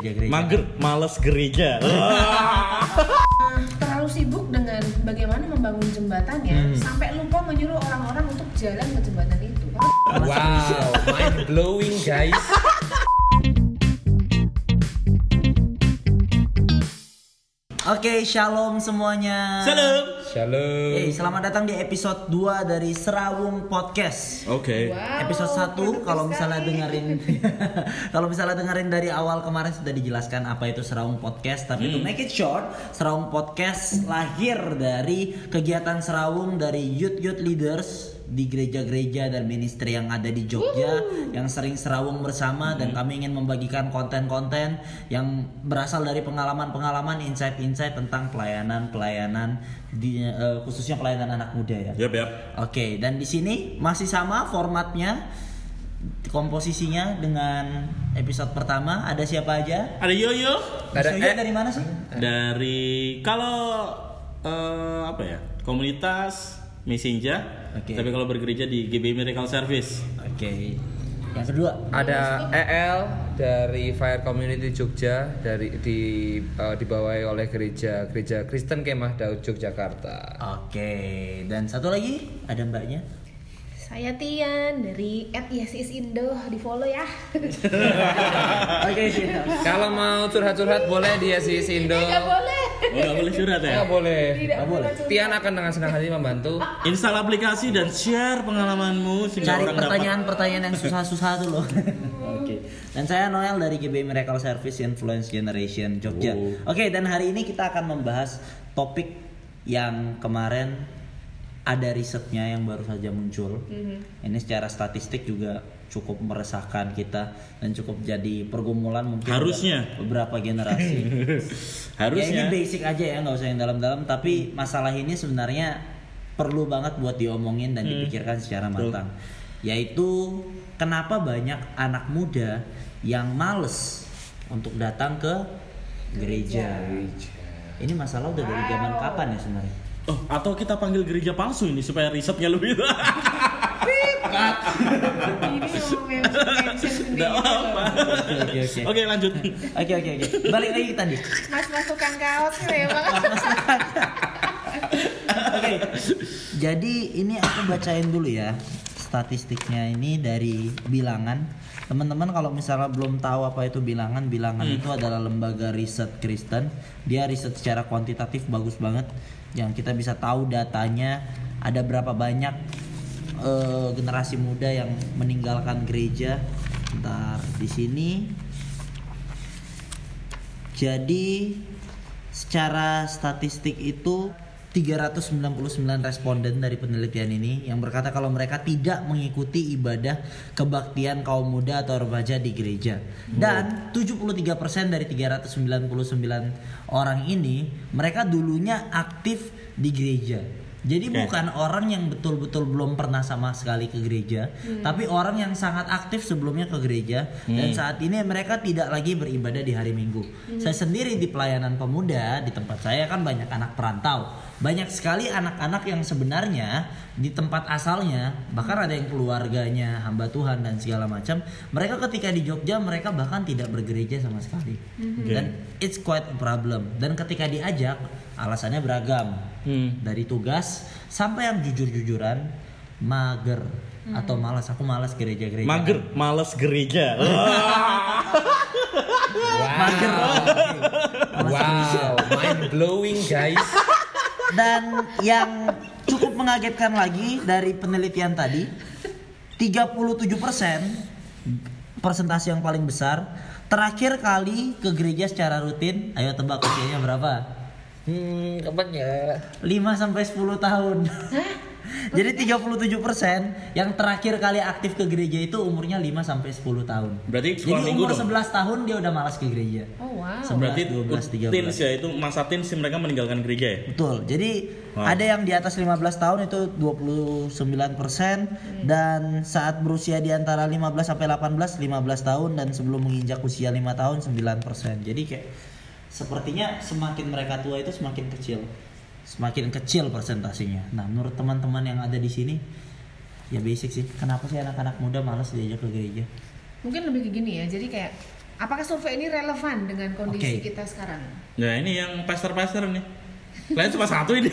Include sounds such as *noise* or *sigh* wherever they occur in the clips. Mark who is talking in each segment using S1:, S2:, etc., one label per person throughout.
S1: gereja-gereja.
S2: Mager, males gereja. *laughs*
S3: terlalu sibuk dengan bagaimana membangun jembatannya sampai lupa menyuruh orang-orang untuk jalan ke jembatan itu.
S4: Wow, mind blowing guys.
S1: Oke, shalom semuanya.
S2: Salam.
S4: Shalom.
S1: Hey, selamat datang di episode 2 dari Serawung Podcast.
S2: Oke.
S3: Wow,
S1: episode 1
S3: produktif
S1: kalau misalnya
S3: sekali.
S1: dengerin *laughs* kalau misalnya dengerin dari awal kemarin sudah dijelaskan apa itu Serawung Podcast tapi to make it short Serawung Podcast lahir dari kegiatan Serawung dari youth youth leaders di gereja-gereja dan ministry yang ada di Jogja yang sering serawung bersama dan kami ingin membagikan konten-konten yang berasal dari pengalaman-pengalaman insight-insight tentang pelayanan-pelayanan di eh, khususnya pelayanan anak muda ya.
S2: Yap, yap.
S1: Oke, dan di sini masih sama formatnya, komposisinya dengan episode pertama ada siapa aja?
S2: Ada Yoyo
S4: Ada
S1: Soya
S4: eh.
S1: dari mana sih?
S2: dari kalau eh, apa ya? Komunitas Messenger.
S1: Oke.
S2: Tapi kalau bergereja di GB Miracle Service.
S1: Oke, yang kedua
S4: Ada EL dari Fire Community Jogja dari di eh, dibawahi oleh gereja gereja Kristen Kemah Daud Yogyakarta.
S1: Oke, dan satu lagi ada mbaknya.
S3: Saya Tian dari @yesisindo di follow ya. *laughs*
S1: Oke, siap.
S4: Kalau mau curhat-curhat boleh dia si Sindo.
S3: Enggak boleh.
S2: Oh, nggak boleh surat ya?
S4: Nggak boleh.
S3: Tidak
S1: Nggak boleh.
S3: curhat.
S4: Tian akan dengan senang hati membantu.
S2: Install aplikasi dan share pengalamanmu sehingga
S1: Cari
S2: orang dapat
S1: pertanyaan-pertanyaan yang susah-susah tuh loh. *laughs* Oke. Dan saya Noel dari GB Miracle Service Influence Generation Jogja.
S2: Oh.
S1: Oke, dan hari ini kita akan membahas topik yang kemarin ada risetnya yang baru saja muncul. Ini secara statistik juga cukup meresahkan kita dan cukup jadi pergumulan mungkin
S2: Harusnya.
S1: beberapa generasi. *laughs* Ya
S2: harusnya.
S1: ini basic aja ya, nggak usah yang dalam-dalam. Tapi masalah ini sebenarnya perlu banget buat diomongin dan dipikirkan secara
S2: Betul.
S1: matang. Yaitu kenapa banyak anak muda yang males untuk datang ke gereja. Ini masalah udah dari zaman kapan ya sebenarnya?
S2: Oh, atau kita panggil gereja palsu ini supaya risetnya lebih *laughs*
S3: Ini mau mention sendiri.
S2: Apa.
S1: Oke oke oke.
S2: Oke, lanjut.
S1: Oke oke oke. Balik lagi tadi.
S3: Mas mas tukang kaos ya bang.
S1: Oke. Jadi ini aku bacain dulu ya statistiknya ini dari bilangan. Teman-teman kalau misalnya belum tahu apa itu bilangan, bilangan itu adalah lembaga riset Kristen. Dia riset secara kuantitatif bagus banget yang kita bisa tahu datanya ada berapa banyak eh, generasi muda yang meninggalkan gereja. Ntar di sini jadi secara statistik itu 399 responden dari penelitian ini yang berkata kalau mereka tidak mengikuti ibadah kebaktian kaum muda atau remaja di gereja. Dan 73% dari 399 orang ini mereka dulunya aktif di gereja. Jadi
S2: Oke.
S1: bukan orang yang betul-betul belum pernah sama sekali ke gereja, tapi orang yang sangat aktif sebelumnya ke gereja dan saat ini mereka tidak lagi beribadah di hari Minggu. Saya sendiri di pelayanan pemuda di tempat saya kan banyak anak perantau. Banyak sekali anak-anak yang sebenarnya di tempat asalnya bahkan ada yang keluarganya hamba Tuhan dan segala macam. Mereka ketika di Jogja mereka bahkan tidak bergereja sama sekali. Dan it's quite a problem. Dan ketika diajak alasannya beragam
S2: Hmm.
S1: dari tugas sampai yang jujur-jujuran mager. Atau malas aku malas gereja-gereja.
S2: Mager, gereja. *laughs*
S1: mager. Malas gereja.
S4: Wow, mind blowing guys.
S1: dan yang cukup mengagetkan lagi dari penelitian tadi 37% persentase yang paling besar terakhir kali ke gereja secara rutin. Ayo tebak usianya berapa
S4: Hmm, kapan ya?
S1: 5 sampai 10 tahun. *laughs* Jadi 37% yang terakhir kali aktif ke gereja itu umurnya 5 sampai 10 tahun.
S2: Berarti
S1: Jadi
S2: sekolah minggu
S1: umur
S2: dong.
S1: 11 tahun dia udah malas ke gereja.
S3: Oh wow.
S1: 11,
S2: Berarti
S1: 12, 13.
S2: teens ya itu masa teens sih mereka meninggalkan gereja ya.
S1: Betul. Jadi
S2: Wow.
S1: ada yang di atas 15 tahun itu 29% dan saat berusia di antara 15 sampai 18 15 tahun dan sebelum menginjak usia 5 tahun 9%. Jadi kayak sepertinya semakin mereka tua itu semakin kecil. Semakin kecil persentasenya. Nah, menurut teman-teman yang ada di sini ya basic sih. Kenapa sih anak-anak muda malas diajak ke gereja?
S3: Mungkin lebih ke gini ya. Jadi kayak Apakah survei ini relevan dengan kondisi
S1: Oke.
S3: kita sekarang?
S2: Nah ini yang pastor-pastor nih. Kalian cuma satu ini.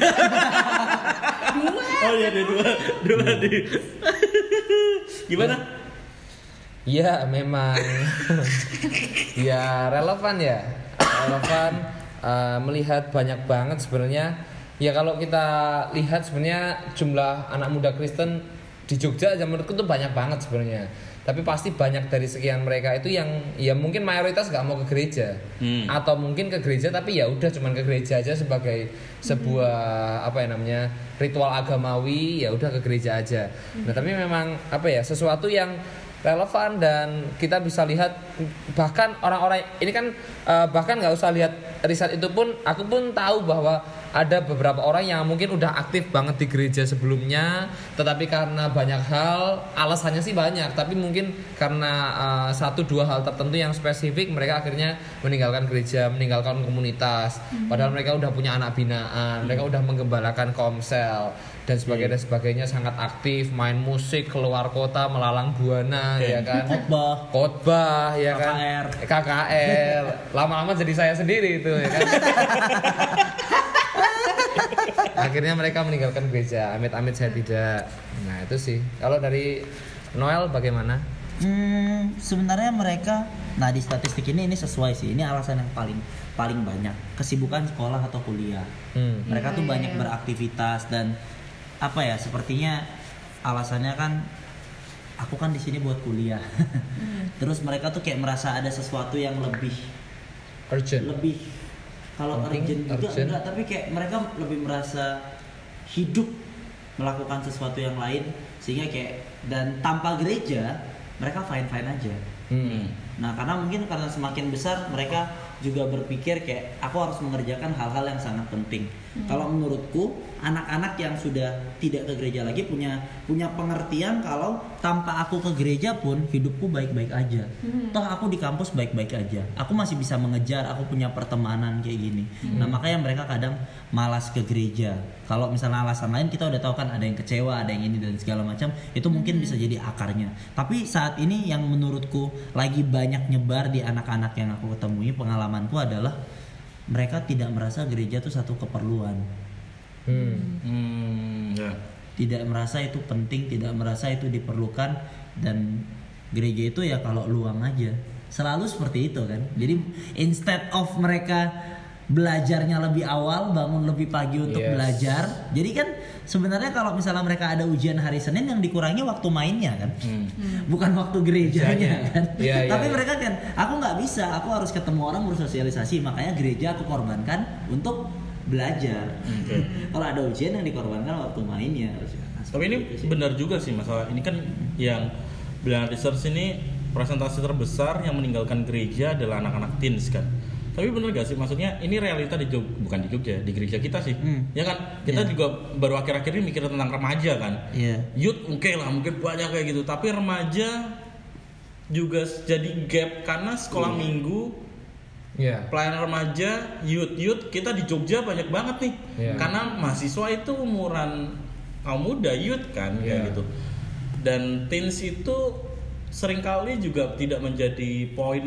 S2: Oh iya ada dua, dua di. Gimana?
S4: Ya memang *laughs* ya relevan ya relevan eh, melihat banyak banget sebenarnya. Ya kalau kita lihat sebenarnya jumlah anak muda Kristen di Jogja aja menurutku tuh banyak banget sebenarnya. Tapi pasti banyak dari sekian mereka itu yang ya mungkin mayoritas nggak mau ke gereja.
S2: Hmm.
S4: atau mungkin ke gereja tapi ya udah cuman ke gereja aja sebagai sebuah apa ya namanya ritual agamawi ya udah ke gereja aja. Nah tapi memang apa ya sesuatu yang relevan dan kita bisa lihat bahkan orang-orang ini kan eh, bahkan nggak usah lihat riset itu pun aku pun tahu bahwa ada beberapa orang yang mungkin udah aktif banget di gereja sebelumnya tetapi karena banyak hal alasannya sih banyak tapi mungkin karena eh, satu dua hal tertentu yang spesifik mereka akhirnya meninggalkan gereja meninggalkan komunitas. Padahal mereka udah punya anak binaan mereka udah menggembalakan komsel dan sebagainya dan sebagainya sangat aktif main musik keluar kota melalang buana
S2: Oke.
S4: ya kan
S1: Khotbah.
S4: khotbah ya kan
S1: KKR.
S4: KKR lama-lama jadi saya sendiri itu ya kan *laughs* akhirnya mereka meninggalkan gereja amit-amit saya tidak nah itu sih kalau dari Noel bagaimana
S1: Hmm, sebenarnya mereka, nah di statistik ini ini sesuai sih. Ini alasan yang paling paling banyak kesibukan sekolah atau kuliah.
S4: hmm.
S1: Mereka tuh
S3: Iya,
S1: banyak
S3: iya.
S1: beraktivitas dan apa ya? Sepertinya alasannya kan aku kan di sini buat kuliah. *laughs* Terus mereka tuh kayak merasa ada sesuatu yang lebih
S4: urgent
S1: lebih kalau urgent itu
S4: urgent.
S1: enggak tapi kayak mereka lebih merasa hidup melakukan sesuatu yang lain sehingga kayak dan tanpa gereja mereka fine fine aja.
S4: Hmm.
S1: nah karena mungkin karena semakin besar mereka juga berpikir kayak aku harus mengerjakan hal-hal yang sangat penting. Kalau menurutku anak-anak yang sudah tidak ke gereja lagi punya punya pengertian kalau tanpa aku ke gereja pun hidupku baik-baik aja. Toh aku di kampus baik-baik aja. Aku masih bisa mengejar aku punya pertemanan kayak gini. Nah makanya mereka kadang malas ke gereja. Kalau misalnya alasan lain kita udah tahu kan ada yang kecewa ada yang ini dan segala macam itu mungkin bisa jadi akarnya. Tapi saat ini yang menurutku lagi banyak nyebar di anak-anak yang aku ketemui pengalamanku adalah mereka tidak merasa gereja itu satu keperluan.
S4: Hmm.
S2: Hmm, ya.
S1: Tidak merasa itu penting tidak merasa itu diperlukan dan gereja itu ya kalau luang aja. Selalu seperti itu kan? Jadi instead of mereka belajarnya lebih awal bangun lebih pagi untuk
S4: Yes.
S1: belajar. Jadi kan sebenarnya kalau misalnya mereka ada ujian hari Senin yang dikurangi waktu mainnya kan?
S2: Hmm.
S1: bukan waktu gerejanya kan?
S4: Iya, iya,
S1: tapi
S4: iya.
S1: mereka kan aku nggak bisa aku harus ketemu orang bersosialisasi makanya gereja aku korbankan untuk belajar
S2: Oke. *laughs*
S1: kalau ada ujian yang dikorbankan waktu mainnya Nah,
S2: Tapi ini benar juga sih masalah ini kan yang bilang research ini presentasi terbesar yang meninggalkan gereja adalah anak-anak teens kan. Tapi benar gak sih maksudnya ini realita di Jog bukan di Jogja di gereja kita sih.
S1: Hmm.
S2: Ya kan kita
S1: Iya.
S2: juga baru akhir-akhir ini mikir tentang remaja kan.
S1: Iya.
S2: Youth oke lah mungkin banyak kayak gitu tapi remaja juga jadi gap karena sekolah
S1: Iya.
S2: minggu
S4: ya
S2: pelayanan remaja, youth youth kita di Jogja banyak banget nih.
S4: Iya.
S2: Karena mahasiswa itu umuran kaum muda, youth kan kayak
S4: Iya.
S2: gitu. Dan teens itu sering kali juga tidak menjadi poin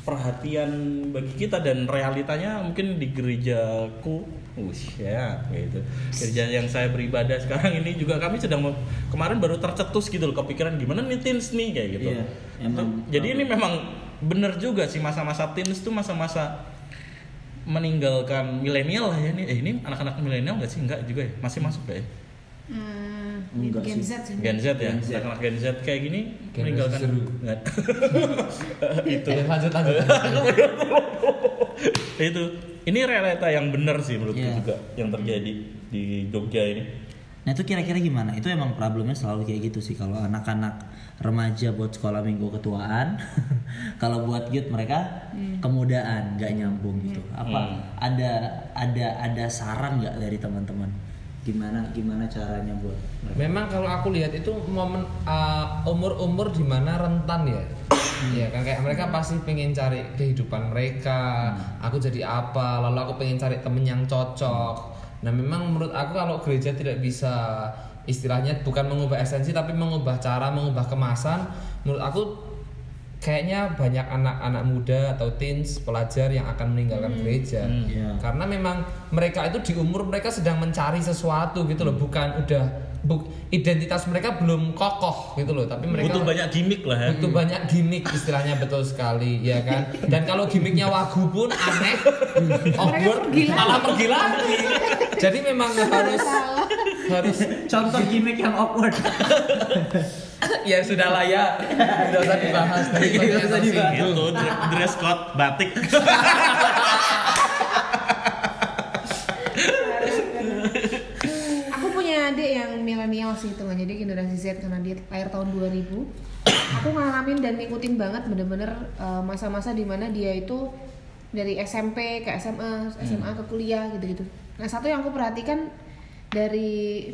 S2: perhatian bagi kita dan realitanya mungkin di gerejaku Wush, ya gitu. Gereja yang saya beribadah sekarang ini juga kami sedang kemarin baru tercetus gitu loh kepikiran gimana nih teens nih kayak gitu.
S1: Iya, emang-
S2: Jadi ini memang bener juga sih masa-masa teens itu masa-masa meninggalkan milenial lah ya ini. Eh, ini anak-anak milenial nggak sih? Enggak juga ya? Masih masuk gak ya?
S3: Hmm,
S1: Enggak
S3: Gen
S1: sih.
S3: Z sih.
S2: Gen Z ya?
S1: Gen Z.
S2: Anak-anak Gen Z kayak gini
S4: Gen
S2: meninggalkan. Nggak. *laughs* itu.
S4: Eh, lanjut lanjut *laughs*
S2: itu. Ini realita yang benar sih menurutku
S1: Iya.
S2: juga yang terjadi di Jogja ini.
S1: Nah itu kira-kira gimana? Itu emang problemnya selalu kayak gitu sih kalau anak-anak remaja buat sekolah minggu ketuaan, *laughs* kalau buat youth mereka kemudaan nggak nyambung gitu. Apa
S2: Hmm.
S1: ada ada ada saran nggak dari teman-teman? Gimana gimana caranya buat mereka?
S4: Memang kalau aku lihat itu momen uh, umur-umur di mana rentan ya. ya kan kayak mereka pasti pengen cari kehidupan mereka. Aku jadi apa? Lalu aku pengen cari temen yang cocok. Nah, memang menurut aku kalau gereja tidak bisa istilahnya bukan mengubah esensi tapi mengubah cara, mengubah kemasan, menurut aku kayaknya banyak anak-anak muda atau teens pelajar yang akan meninggalkan gereja.
S1: Iya.
S4: karena memang mereka itu di umur mereka sedang mencari sesuatu gitu loh bukan udah bu- identitas mereka belum kokoh gitu loh tapi mereka
S2: Butuh banyak gimmick lah ya.
S4: butuh banyak gimmick istilahnya betul sekali ya kan? Dan kalau gimmicknya wagu pun aneh. Awkward. malah pergi lagi jadi memang harus harus
S1: Contoh gimmick yang awkward. *laughs*
S4: ya sudah lah ya. Tidak usah dibahas.
S1: Dibahas.
S2: Itu dre- dress code batik. *laughs*
S3: aku punya adik yang milenial sih itu jadi generasi Z karena dia lahir tahun 2000 aku ngalamin dan ngikutin banget bener-bener uh, masa-masa di mana dia itu dari SMP ke SMA SMA ke kuliah gitu-gitu nah satu yang aku perhatikan dari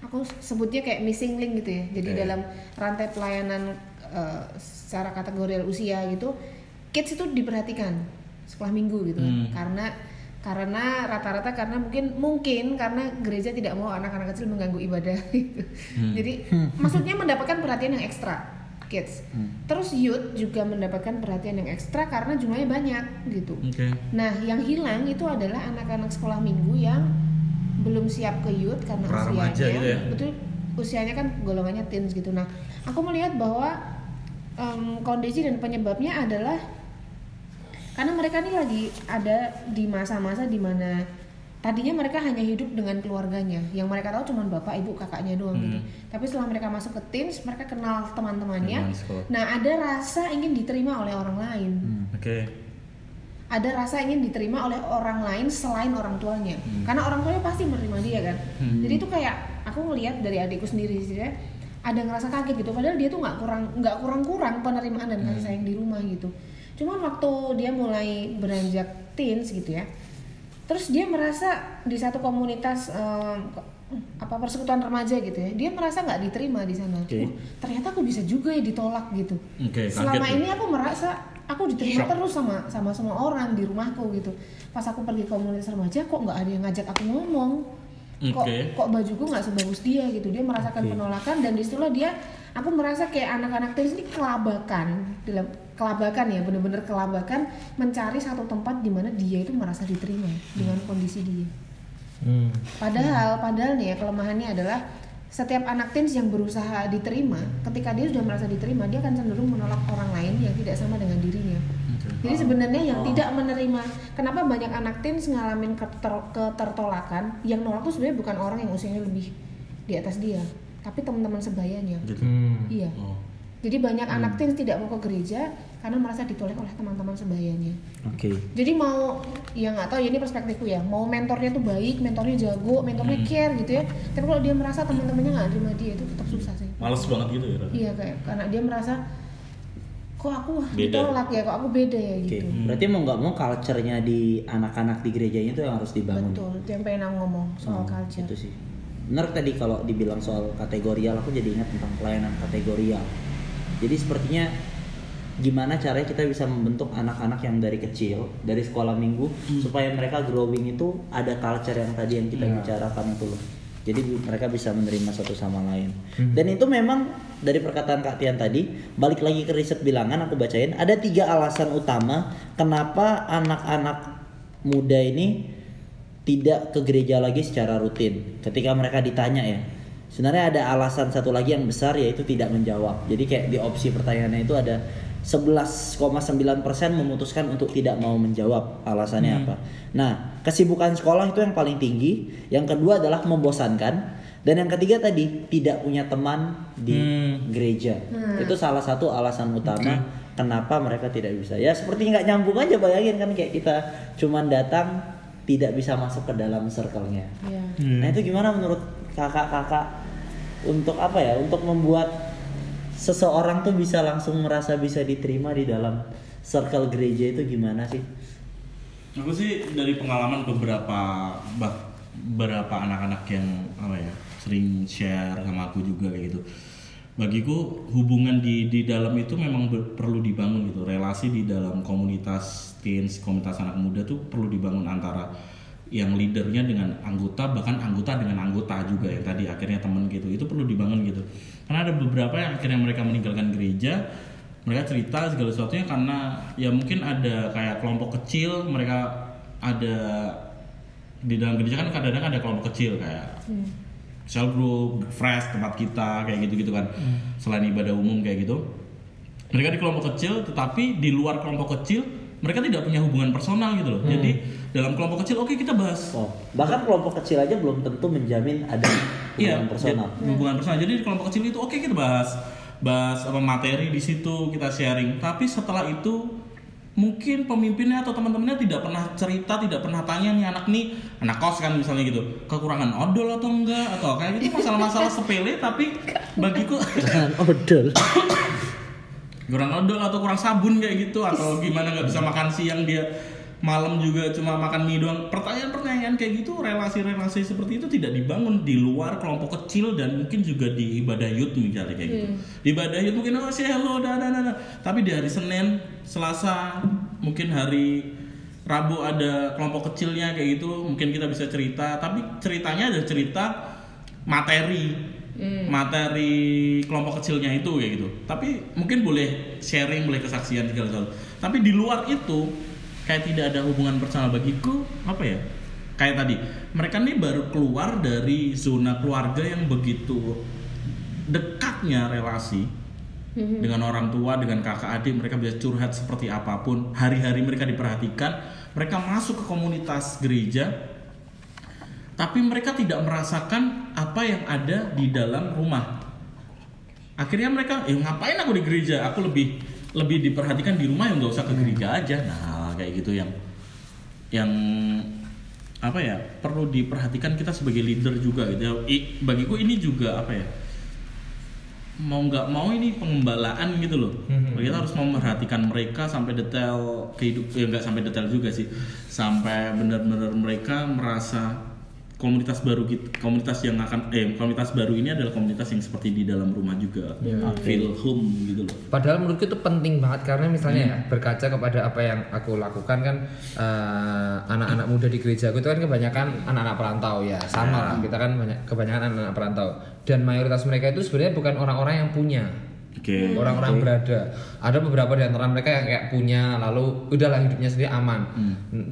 S3: aku sebutnya kayak missing link gitu ya jadi
S2: Oke.
S3: dalam rantai pelayanan uh, secara kategori usia gitu kids itu diperhatikan sekolah minggu gitu kan.
S2: Hmm.
S3: karena karena rata-rata karena mungkin mungkin karena gereja tidak mau anak-anak kecil mengganggu ibadah *laughs* gitu. Jadi *laughs* maksudnya mendapatkan perhatian yang ekstra kids. Terus youth juga mendapatkan perhatian yang ekstra karena jumlahnya banyak gitu.
S2: Oke.
S3: Nah, yang hilang itu adalah anak-anak sekolah minggu yang belum siap ke youth karena
S2: Pra-remaja
S3: usianya.
S2: gitu ya?
S3: Betul, usianya kan golongannya teens gitu. Nah, aku melihat bahwa em, kondisi dan penyebabnya adalah karena mereka ini lagi ada di masa-masa di mana tadinya mereka hanya hidup dengan keluarganya. Yang mereka tahu cuma bapak ibu kakaknya doang gitu.
S2: Hmm.
S3: tapi setelah mereka masuk ke teens mereka kenal teman-temannya. Nah ada rasa ingin diterima oleh orang lain.
S2: Oke.
S3: ada rasa ingin diterima oleh orang lain selain orang tuanya.
S2: Hmm.
S3: karena orang tuanya pasti menerima dia kan? Jadi itu kayak aku ngelihat dari adikku sendiri sih ya, ada ngerasa kaget gitu. Padahal dia tuh nggak kurang nggak kurang kurang penerimaan dan
S2: Hmm.
S3: kasih sayang di rumah gitu cuman waktu dia mulai beranjak teens gitu ya terus dia merasa di satu komunitas ko- apa persekutuan remaja gitu ya dia merasa nggak diterima di sana
S1: Oke.
S3: "Oh, ternyata aku bisa juga ya ditolak gitu
S2: Oke,
S3: selama ini aku merasa aku diterima
S2: Shock.
S3: terus sama sama semua orang di rumahku gitu pas aku pergi ke komunitas remaja kok nggak ada yang ngajak aku ngomong kok
S2: Oke.
S3: kok bajuku nggak sebagus dia gitu dia merasakan
S1: Oke.
S3: penolakan dan di situlah dia aku merasa kayak anak-anak tenis ini kelabakan dalam kelabakan ya bener-bener kelabakan mencari satu tempat di mana dia itu merasa diterima dengan kondisi dia
S4: Hmm.
S3: Padahal, padahal nih ya kelemahannya adalah setiap anak teens yang berusaha diterima, ketika dia sudah merasa diterima, dia akan cenderung menolak orang lain yang tidak sama dengan dirinya. Jadi sebenarnya yang
S1: Oh.
S3: tidak menerima, kenapa banyak anak teens ngalamin keter- ketertolakan? Yang nolak tuh sebenarnya bukan orang yang usianya lebih di atas dia, tapi teman-teman sebayanya.
S2: Gitu.
S4: Hmm.
S3: Iya.
S2: Oh.
S3: Jadi banyak anak teens tidak mau ke gereja karena merasa ditolak oleh teman-teman sebayanya.
S1: Oke.
S3: Jadi mau ya nggak tahu ya ini perspektifku ya. Mau mentornya tuh baik, mentornya jago, mentornya
S2: Hmm.
S3: care gitu ya. Tapi kalau dia merasa teman-temannya nggak terima dia itu tetap susah sih.
S2: Males banget gitu ya.
S3: Iya kayak karena dia merasa kok aku
S2: Beda.
S3: ditolak ya, kok aku beda ya
S1: Oke.
S3: gitu.
S1: Berarti mau nggak mau culture-nya di anak-anak di gerejanya itu yang harus dibangun.
S3: Betul. Itu yang pengen aku ngomong soal
S1: Hmm,
S3: culture.
S1: Itu sih. Benar tadi kalau dibilang soal kategorial, aku jadi ingat tentang pelayanan kategorial. Jadi sepertinya gimana caranya kita bisa membentuk anak-anak yang dari kecil, dari sekolah minggu, supaya mereka growing itu ada culture yang tadi yang kita
S4: Ya.
S1: bicarakan itu loh. Jadi mereka bisa menerima satu sama lain. Dan itu memang dari perkataan Kak Tian tadi, balik lagi ke riset bilangan aku bacain, ada tiga alasan utama kenapa anak-anak muda ini tidak ke gereja lagi secara rutin. Ketika mereka ditanya ya, sebenarnya ada alasan satu lagi yang besar yaitu tidak menjawab. Jadi kayak di opsi pertanyaannya itu ada 11,9% memutuskan untuk tidak mau menjawab. Alasannya apa? Nah, kesibukan sekolah itu yang paling tinggi. Yang kedua adalah membosankan. Dan yang ketiga tadi tidak punya teman di
S2: Hmm.
S1: gereja. Itu salah satu alasan utama kenapa mereka tidak bisa. Ya seperti nggak nyambung aja bayangin kan kayak kita cuman datang tidak bisa masuk ke dalam circle-nya.
S3: Iya.
S2: Hmm.
S1: Nah itu gimana menurut kakak-kakak untuk apa ya? Untuk membuat seseorang tuh bisa langsung merasa bisa diterima di dalam circle gereja itu gimana sih?
S2: Aku sih dari pengalaman beberapa bah- beberapa anak-anak yang apa ya sering share sama aku juga kayak gitu. Bagiku hubungan di di dalam itu memang ber- perlu dibangun gitu. Relasi di dalam komunitas teens, komunitas anak muda tuh perlu dibangun antara yang leadernya dengan anggota bahkan anggota dengan anggota juga yang tadi akhirnya temen gitu. Itu perlu dibangun gitu. Karena ada beberapa yang akhirnya mereka meninggalkan gereja mereka cerita segala sesuatunya karena ya mungkin ada kayak kelompok kecil mereka ada di dalam gereja kan kadang-kadang ada kelompok kecil kayak cell group, fresh tempat kita kayak gitu-gitu kan. Selain ibadah umum kayak gitu. Mereka di kelompok kecil tetapi di luar kelompok kecil mereka tidak punya hubungan personal gitu loh jadi dalam kelompok kecil oke kita bahas
S1: Oh, bahkan kelompok kecil aja belum tentu menjamin ada hubungan personal.
S2: jadi- hubungan personal. Jadi di kelompok kecil itu oke kita bahas bahas apa materi di situ kita sharing. Tapi setelah itu mungkin pemimpinnya atau teman-temannya tidak pernah cerita, tidak pernah tanya nih anak nih anak kos kan misalnya gitu kekurangan odol atau enggak atau kayak gitu masalah-masalah sepele tapi bagiku
S1: odol. *coughs*
S2: kurang odol atau kurang sabun kayak gitu atau gimana nggak bisa makan siang dia malam juga cuma makan mie doang. Pertanyaan-pertanyaan kayak gitu relasi-relasi seperti itu tidak dibangun di luar kelompok kecil dan mungkin juga di ibadah youth misalnya kayak gitu. Di ibadah youth mungkin oh sih hello dah dah dah. tapi di hari Senin Selasa mungkin hari Rabu ada kelompok kecilnya kayak gitu mungkin kita bisa cerita. Tapi ceritanya ada cerita materi materi kelompok kecilnya itu kayak gitu. Tapi mungkin boleh sharing boleh kesaksian segala sesuatu. Tapi di luar itu kayak tidak ada hubungan personal bagiku apa ya? Kayak tadi mereka nih baru keluar dari zona keluarga yang begitu dekatnya relasi dengan orang tua dengan kakak adik mereka bisa curhat seperti apa pun. Hari-hari mereka diperhatikan mereka masuk ke komunitas gereja tapi mereka tidak merasakan apa yang ada di dalam rumah. Akhirnya mereka eh ngapain aku di gereja? Aku lebih lebih diperhatikan di rumah ya nggak usah ke gereja aja. Nah kayak gitu yang yang apa ya perlu diperhatikan kita sebagai leader juga gitu. I- bagiku ini juga apa ya mau nggak mau ini pengembalaan gitu loh. Kita harus memperhatikan mereka sampai detail kehidup ya nggak sampai detail juga sih. Sampai benar-benar mereka merasa komunitas baru kita komunitas yang akan eh komunitas baru ini adalah komunitas yang seperti di dalam rumah juga. Feel home gitu loh.
S4: Padahal menurutku itu penting banget karena misalnya ya berkaca kepada apa yang aku lakukan kan eh, anak-anak muda di gerejaku itu kan kebanyakan anak-anak perantau. Ya sama lah. Kita kan banyak kebanyakan anak-anak perantau. Dan mayoritas mereka itu sebenarnya bukan orang-orang yang punya. Orang-orang berada. Ada beberapa di antara mereka yang kayak punya lalu udahlah hidupnya sendiri aman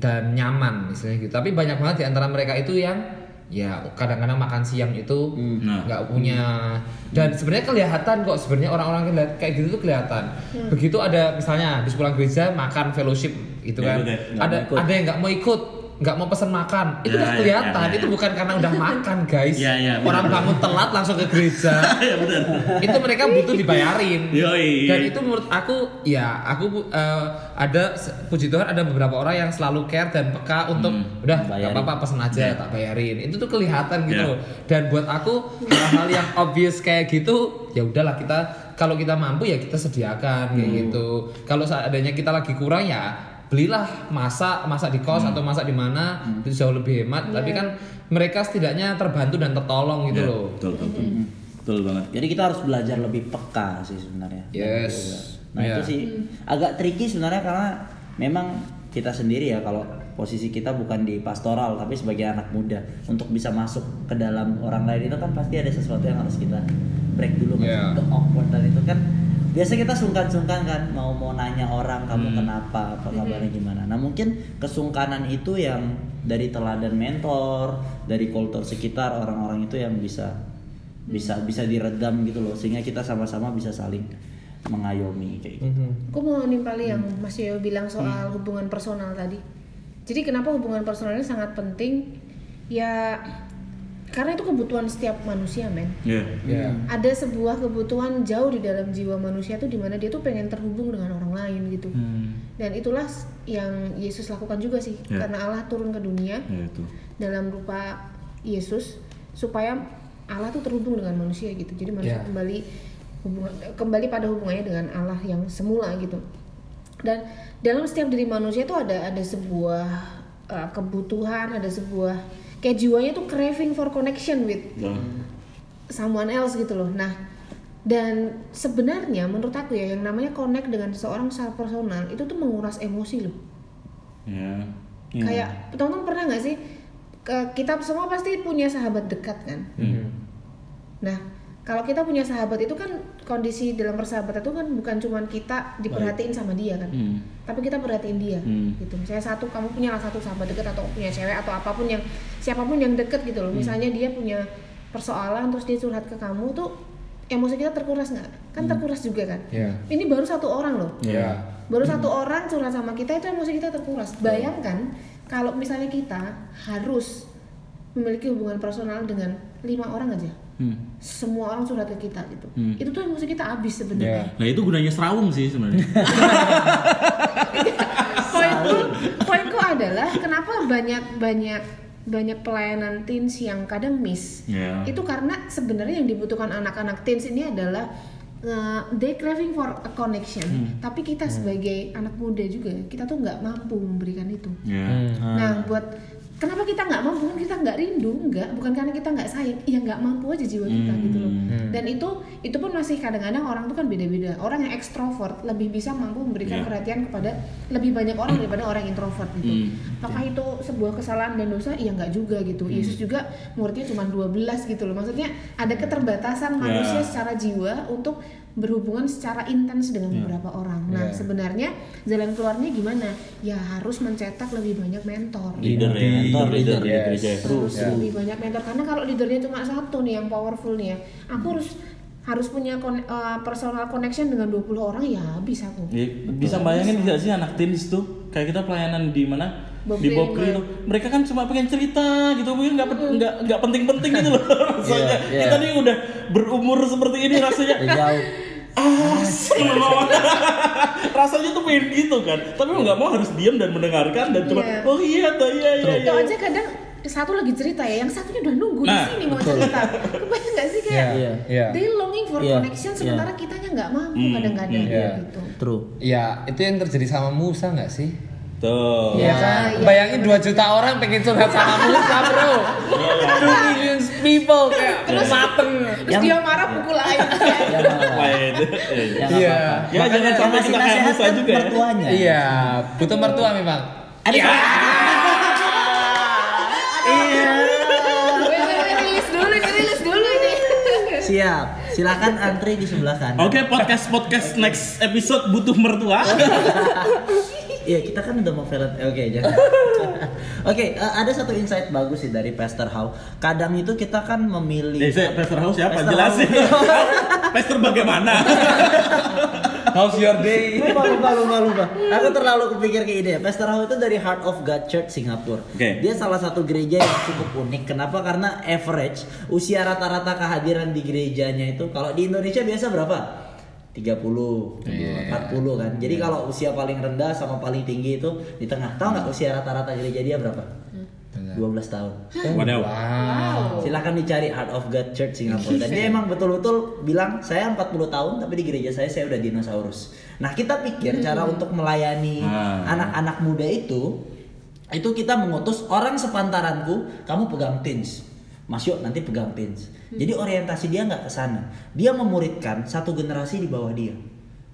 S4: dan nyaman misalnya gitu. Tapi banyak banget di antara mereka itu yang ya kadang-kadang makan siang itu
S2: Nah.
S4: nggak punya dan sebenarnya kelihatan kok sebenarnya orang-orang kayak gitu tuh kelihatan begitu ada misalnya di pulang gereja makan fellowship gitu
S2: Ya,
S4: kan
S2: ya.
S4: Ada
S1: ikut.
S4: ada yang nggak mau ikut nggak mau pesan makan. Itu
S2: Ya,
S4: udah
S2: ya,
S4: kelihatan.
S2: ya, ya.
S4: itu bukan karena udah makan guys.
S2: Ya, ya,
S4: orang bangun telat langsung ke gereja. *laughs*
S2: Ya benar
S4: itu mereka butuh dibayarin.
S2: Yoi.
S4: dan itu menurut aku ya aku eh, ada puji Tuhan ada beberapa orang yang selalu care dan peka untuk udah nggak apa-apa pesen aja
S2: Ya.
S4: tak bayarin. Itu tuh kelihatan gitu
S2: Ya.
S4: dan buat aku hal-hal yang obvious kayak gitu ya udahlah kita kalau kita mampu ya kita sediakan kayak gitu. Kalau seandainya kita lagi kurang ya belilah masak masak di kos atau masak di mana itu jauh lebih hemat. Tapi kan mereka setidaknya terbantu dan tertolong gitu
S2: Ya,
S4: loh.
S2: betul betul. Betul. betul banget.
S1: Jadi kita harus belajar lebih peka sih sebenarnya.
S4: Yes.
S1: Nah
S4: Iya.
S1: itu sih agak tricky sebenarnya karena memang kita sendiri ya kalau posisi kita bukan di pastoral tapi sebagai anak muda untuk bisa masuk ke dalam orang lain itu kan pasti ada sesuatu yang harus kita break dulu kan
S4: Iya.
S1: ke awkward dan itu kan biasa kita sungkan-sungkan kan mau mau nanya orang kamu
S2: Hmm.
S1: kenapa apa kabarnya gimana nah mungkin kesungkanan itu yang dari teladan mentor dari kultur sekitar orang-orang itu yang bisa bisa bisa diredam gitu loh sehingga kita sama-sama bisa saling mengayomi kayak gitu.
S4: Mhm.
S3: Aku mau nimpali yang Mas Yoyo bilang soal hubungan personal tadi. Jadi kenapa hubungan personal ini sangat penting? Ya karena itu kebutuhan setiap manusia, men.
S2: ya
S4: ya
S3: Ada sebuah kebutuhan jauh di dalam jiwa manusia tuh di mana dia tuh pengen terhubung dengan orang lain gitu. Dan itulah yang Yesus lakukan juga sih,
S2: Ya.
S3: karena Allah turun ke dunia
S2: itu
S3: dalam rupa Yesus supaya Allah tuh terhubung dengan manusia gitu. Jadi manusia
S4: Ya.
S3: kembali hubungan kembali pada hubungannya dengan Allah yang semula gitu. Dan dalam setiap diri manusia tuh ada ada sebuah uh, kebutuhan, ada sebuah kayak jiwanya tuh craving for connection with
S2: Ya.
S3: someone else gitu loh. Nah, dan sebenarnya menurut aku ya yang namanya connect dengan seseorang secara personal itu tuh menguras emosi loh
S2: ya
S3: kayak teman-teman pernah nggak sih ke- kita semua pasti punya sahabat dekat kan
S4: Mhm.
S3: nah kalau kita punya sahabat itu kan kondisi dalam persahabatan itu kan bukan cuman kita diperhatiin sama dia kan
S2: Hmm.
S3: tapi kita perhatiin dia
S2: Hmm.
S3: gitu misalnya satu kamu punya lah satu sahabat deket atau punya cewek atau apa pun yang siapa pun yang deket gitu
S2: Hmm.
S3: loh misalnya dia punya persoalan terus dia curhat ke kamu tuh emosi kita terkuras nggak kan
S2: Hmm.
S3: terkuras juga kan
S4: Iya.
S3: ini baru satu orang loh
S4: Ya.
S3: baru satu orang curhat sama kita itu emosi kita terkuras bayangkan kalau misalnya kita harus memiliki hubungan personal dengan lima orang aja
S2: Hmm.
S3: semua orang curhat ke kita gitu
S2: Hmm.
S3: itu tuh emosi kita habis
S4: Ya.
S3: sebenarnya
S2: Nah itu gunanya serawung sih sebenarnya. *laughs*
S3: poinku poinku adalah kenapa banyak banyak banyak pelayanan teens yang kadang miss
S2: Ya.
S3: itu karena sebenarnya yang dibutuhkan anak-anak teens ini adalah uh, they craving for a connection tapi kita sebagai anak muda juga kita tuh nggak mampu memberikan itu
S2: Ya.
S4: Hmm.
S3: nah buat kenapa kita nggak mampu? Kan kita nggak rindu nggak. Bukan karena kita nggak sayang ya nggak mampu aja jiwa kita gitu loh. Dan itu itu pun masih kadang-kadang orang tuh kan beda-beda. Orang yang ekstrovert lebih bisa mampu memberikan
S2: Iya.
S3: perhatian kepada lebih banyak orang daripada orang yang introvert gitu.
S2: Hmm.
S3: apakah itu sebuah kesalahan dan dosa ya nggak juga gitu. Yesus juga muridnya cuma 12 gitu loh. Maksudnya ada keterbatasan manusia secara jiwa untuk berhubungan secara intens dengan beberapa orang. Nah
S4: Ya.
S3: sebenarnya jalan keluarnya gimana? Ya harus mencetak lebih banyak mentor.
S2: Leader ya,
S1: Mentor,
S2: leader, leader,
S4: leader.
S2: di gereja.
S3: terus
S4: Ya.
S3: lebih banyak mentor. Karena kalau leadernya cuma satu nih yang powerful nih ya aku harus harus punya kon- eh, personal connection dengan 20 orang ya habis aku.
S2: Ya, bisa bayangin nggak sih anak teens tuh? Kayak kita pelayanan di mana?
S3: Bob
S2: di Bob
S3: Green,
S2: itu mereka kan cuma pengen cerita gitu mungkin nggak pen- nggak nggak penting-penting gitu loh. *laughs* Rasanya.
S1: Iya, iya.
S2: kita nih udah berumur seperti ini rasanya.
S1: Jauh
S2: ah seneng. *laughs* rasanya tuh pengen gitu kan tapi mau nggak mau harus diam dan mendengarkan dan cuma
S3: Iya.
S2: oh iya tuh iya iya
S3: itu
S2: iya
S3: aja kadang satu lagi cerita ya yang satunya udah nunggu
S2: Nah,
S3: di sini mau cerita kebayang nggak sih kayak
S1: Iya.
S4: Iya.
S3: they longing for
S1: Iya,
S3: connection
S1: iya.
S3: sementara kitanya nggak mampu
S2: Hmm,
S3: kadang-kadang
S4: hmm, iya.
S3: gitu
S1: true
S4: Ya, itu yang terjadi sama Musa nggak sih?
S2: Tuh
S3: Iya.
S4: Iya kan?
S3: iya.
S4: Bayangin 2 juta orang pengen curhat sama *laughs* Musa, Bro. 2 million people kayak mateng.
S3: terus
S1: Yang-
S3: dia marah pukul air
S4: Iya.
S1: apa-apa.
S2: Ya, jangan sampai kita kayak Musa juga ya.
S1: mertuanya
S4: Iya, butuh mertua memang.
S1: ada iya
S3: wih, rilis dulu rilis dulu ini
S1: siap silakan antri di sebelah kanan
S2: Oke podcast podcast next episode butuh mertua. *laughs*
S1: Iya kita kan udah mau velvet Oke jangan *laughs* Oke eh, ada satu insight bagus sih dari Pastor How Kadang itu kita kan memilih
S2: Eh, saya Pastor House siapa?
S1: Pastor
S2: Jelasin. *laughs* Pastor bagaimana? *laughs*
S4: How's your day?
S1: lupa lupa lupa lupa aku terlalu kepikir ke ide Pastor How itu dari Heart of God Church Singapura
S2: Oke.
S1: dia salah satu gereja yang cukup unik kenapa karena average usia rata-rata kehadiran di gerejanya itu kalau di Indonesia biasa berapa 30
S4: Iya.
S1: 40 kan jadi kalau usia paling rendah sama paling tinggi itu di tengah tahu nggak usia rata-rata gereja dia berapa 12 tahun
S2: Wadaw.
S4: Wow.
S1: Silakan dicari Heart of God Church Singapura. Dan dia emang betul-betul bilang saya 40 tahun tapi di gereja saya saya udah dinosaurus. Nah, kita pikir cara untuk melayani
S2: Ah.
S1: anak-anak muda itu itu kita mengutus orang sepantaranku, kamu pegang teens. Mas Yo nanti pegang teens. Jadi orientasi dia nggak ke sana. Dia memuridkan satu generasi di bawah dia.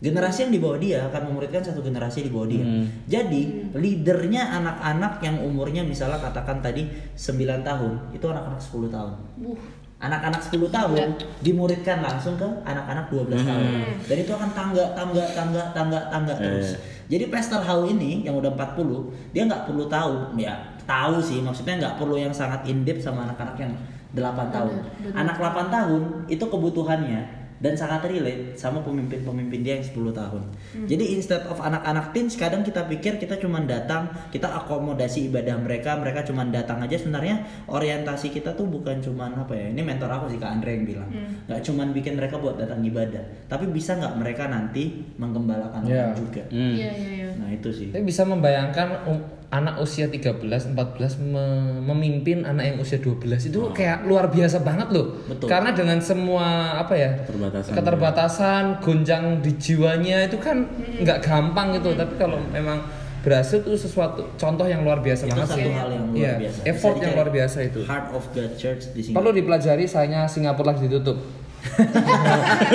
S1: Generasi yang di bawah dia akan memuridkan satu generasi di bawah dia.
S2: Hmm.
S1: Jadi leadernya anak-anak yang umurnya misalnya katakan tadi 9 tahun, itu anak-anak 10 tahun.
S3: Buh.
S1: Anak-anak 10 tahun dimuridkan langsung ke anak-anak 12 tahun. Dan itu akan tangga, tangga, tangga, tangga, tangga terus. Jadi Pastor How ini yang udah 40, dia nggak perlu tahu, ya tahu sih maksudnya nggak perlu yang sangat in depth sama anak-anak yang 8 tahun. Anak 8 tahun itu kebutuhannya dan sangat relate sama pemimpin-pemimpin dia yang 10 tahun. Jadi instead of anak-anak teens kadang kita pikir kita cuma datang, kita akomodasi ibadah mereka, mereka cuma datang aja sebenarnya orientasi kita tuh bukan cuma apa ya. Ini mentor aku sih Kak Andre yang bilang. nggak cuma bikin mereka buat datang ibadah, tapi bisa nggak mereka nanti menggembalakan orang juga.
S2: Hmm.
S3: iya iya iya
S1: Nah, itu sih.
S4: Tapi bisa membayangkan um, anak usia 13, 14 me- memimpin anak yang usia 12 itu kayak luar biasa banget loh.
S1: Betul.
S4: Karena dengan semua apa ya?
S2: Keterbatasan.
S4: keterbatasan, gonjang di jiwanya itu kan nggak gampang gitu. Tapi kalau memang berhasil itu sesuatu contoh yang luar biasa
S1: Itu
S4: banget
S1: satu
S4: sih.
S1: hal yang luar
S4: Iya,
S1: biasa.
S4: Effort yang luar biasa itu.
S1: Heart of God Church di sini.
S4: Perlu dipelajari sayangnya Singapura lagi ditutup. *laughs*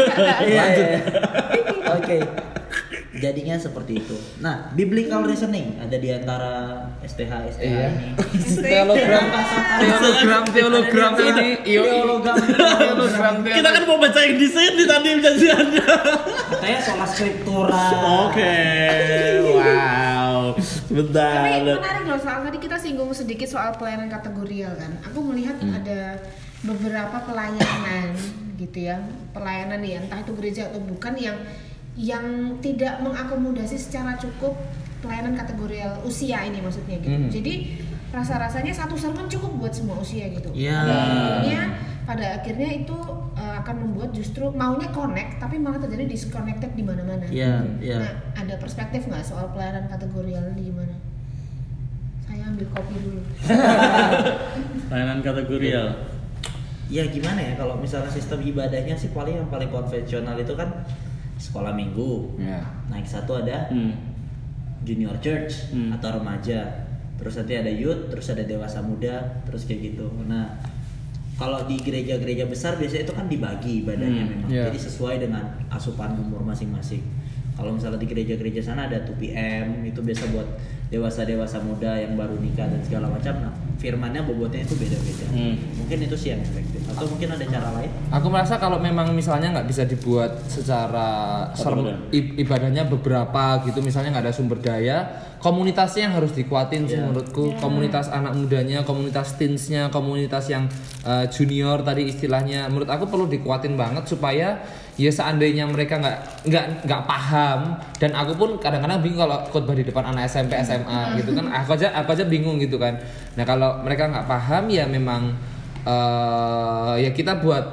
S1: Iya, iya, iya. Oke. Jadinya seperti itu. Nah, biblical reasoning ada di antara STH STH
S4: Iya.
S1: ini. *laughs*
S4: Teologram, teologram, teologram *laughs* ini,
S1: Teologram,
S4: teologram,
S2: Kita kan mau baca yang di sini tadi janjiannya.
S1: Katanya sola scriptura.
S2: Oke. Wow. Bentar.
S3: Tapi menarik loh soal tadi kita singgung sedikit soal pelayanan kategorial kan. Aku melihat ada beberapa pelayanan gitu ya, pelayanan ya entah itu gereja atau bukan yang yang tidak mengakomodasi secara cukup pelayanan kategorial usia ini maksudnya gitu.
S4: Hmm.
S3: Jadi rasa-rasanya satu sermon cukup buat semua usia gitu.
S1: Iya.
S3: Akhirnya pada akhirnya itu uh, akan membuat justru maunya connect tapi malah terjadi disconnected di mana-mana.
S1: Iya, iya.
S3: Nah, ada perspektif nggak soal pelayanan kategorial ini gimana? Saya ambil kopi dulu. *laughs*
S2: Layanan kategorial.
S1: Ya gimana ya kalau misalnya sistem ibadahnya sih paling yang paling konvensional itu kan sekolah minggu.
S4: Ya.
S1: Naik satu ada
S2: Hmm.
S1: junior church
S2: Hmm.
S1: atau remaja. Terus nanti ada youth, terus ada dewasa muda, terus kayak gitu. Nah, kalau di gereja-gereja besar biasanya itu kan dibagi ibadahnya
S2: Hmm,
S1: memang.
S4: iya.
S1: Jadi sesuai dengan asupan umur masing-masing. Kalau misalnya di gereja-gereja sana ada 2PM itu biasa buat dewasa-dewasa muda yang baru nikah dan segala macam. Nah, firmannya bobotnya itu beda-beda.
S2: Hmm.
S1: Mungkin itu sih yang efektif. Atau mungkin ada cara lain?
S4: Aku merasa kalau memang misalnya nggak bisa dibuat secara serem- ibadahnya beberapa gitu, misalnya nggak ada sumber daya, komunitasnya yang harus dikuatin sih
S1: Iya.
S4: menurutku. Komunitas anak mudanya, komunitas teensnya, komunitas yang uh, junior tadi istilahnya, menurut aku perlu dikuatin banget supaya ya seandainya mereka nggak nggak nggak paham dan aku pun kadang-kadang bingung kalau khotbah di depan anak SMP SMA gitu kan. Aku aja aku aja bingung gitu kan. Nah kalau mereka nggak paham ya memang eh ya kita buat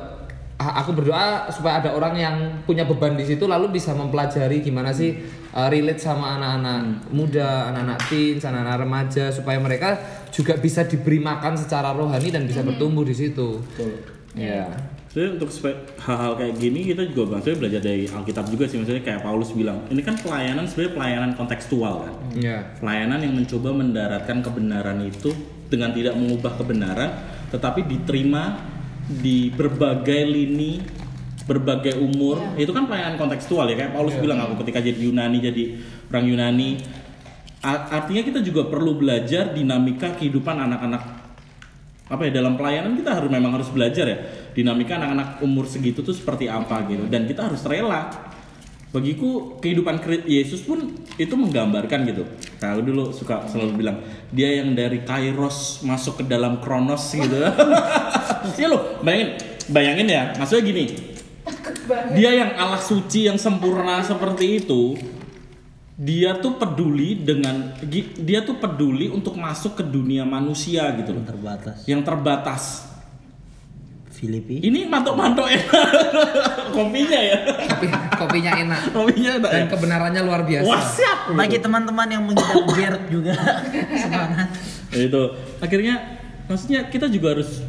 S4: ah, aku berdoa supaya ada orang yang punya beban di situ lalu bisa mempelajari gimana sih eh, relate sama anak-anak muda, anak-anak teens, anak-anak remaja supaya mereka juga bisa diberi makan secara rohani dan bisa bertumbuh di situ. Ya.
S2: Jadi untuk hal-hal kayak gini kita juga maksudnya belajar dari Alkitab juga sih. Maksudnya kayak Paulus bilang ini kan pelayanan sebenarnya pelayanan kontekstual kan?
S4: Ya.
S2: pelayanan yang mencoba mendaratkan kebenaran itu dengan tidak mengubah kebenaran tetapi diterima di berbagai lini berbagai umur. Itu kan pelayanan kontekstual ya kayak Paulus bilang aku ketika jadi Yunani jadi orang Yunani. Artinya kita juga perlu belajar dinamika kehidupan anak-anak. Apa ya dalam pelayanan kita harus memang harus belajar ya dinamika anak-anak umur segitu tuh seperti apa gitu. Dan kita harus rela. Bagiku kehidupan Yesus pun itu menggambarkan gitu. Nah, aku dulu suka selalu bilang dia yang dari Kairos masuk ke dalam Kronos gitu. *laughs* Ya lo bayangin bayangin ya. Maksudnya gini. Dia yang Allah suci yang sempurna seperti itu dia tuh peduli dengan dia tuh peduli untuk masuk ke dunia manusia gitu loh.
S1: Terbatas.
S2: yang terbatas
S1: Filipi.
S2: ini mantok-mantok ya *laughs* kopinya ya?
S4: Kopi, kopinya enak.
S2: Kopinya enak ya?
S4: dan kebenarannya luar biasa.
S2: wah siap.
S1: Bagi teman-teman yang mengidap GERD juga. *laughs* Semangat.
S2: Ya itu. Akhirnya maksudnya kita juga harus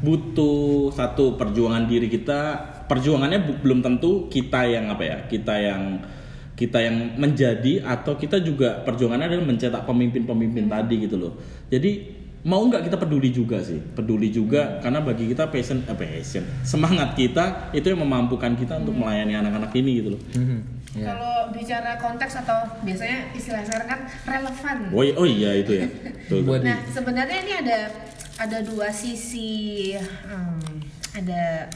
S2: butuh satu perjuangan diri kita. Perjuangannya belum tentu kita yang apa ya? Kita yang kita yang menjadi atau kita juga perjuangannya adalah mencetak pemimpin-pemimpin tadi gitu loh. Jadi mau nggak kita peduli juga sih peduli juga karena bagi kita passion eh, passion semangat kita itu yang memampukan kita untuk melayani anak-anak ini gitu loh
S4: Mhm. Ya.
S3: Kalau bicara konteks atau biasanya istilah sekarang kan relevan.
S2: oh, iya- oh iya itu ya *laughs*
S3: Nah, sebenarnya ini ada ada dua sisi hmm, ada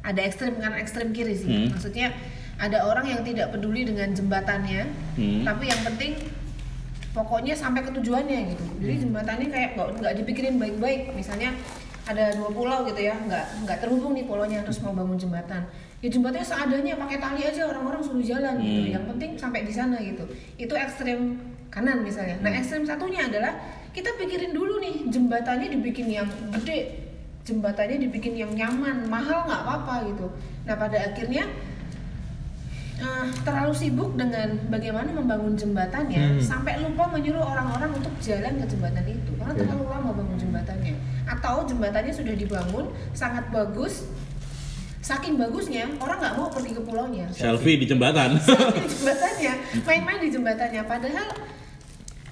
S3: ada ekstrem kan ekstrem kiri sih.
S2: Hmm.
S3: Maksudnya ada orang yang tidak peduli dengan jembatannya,
S2: Hmm.
S3: tapi yang penting pokoknya sampai ke tujuannya gitu. Jadi jembatannya kayak nggak nggak dipikirin baik-baik. Misalnya ada dua pulau gitu ya, nggak nggak terhubung nih pulaunya terus mau bangun jembatan. Ya jembatannya seadanya pakai tali aja orang-orang suruh jalan gitu.
S2: Hmm.
S3: Yang penting sampai di sana gitu. Itu ekstrem kanan misalnya. Nah ekstrem satunya adalah kita pikirin dulu nih jembatannya dibikin yang gede, jembatannya dibikin yang nyaman, mahal nggak apa-apa gitu. Nah pada akhirnya eh, terlalu sibuk dengan bagaimana membangun jembatannya
S4: Hmm.
S3: sampai lupa menyuruh orang-orang untuk jalan ke jembatan itu karena
S4: Iya.
S3: terlalu lama bangun jembatannya. Atau jembatannya sudah dibangun sangat bagus, saking bagusnya orang nggak mau pergi ke pulaunya
S2: selfie di jembatan *laughs*
S3: di *laughs* jembatannya main-main di jembatannya padahal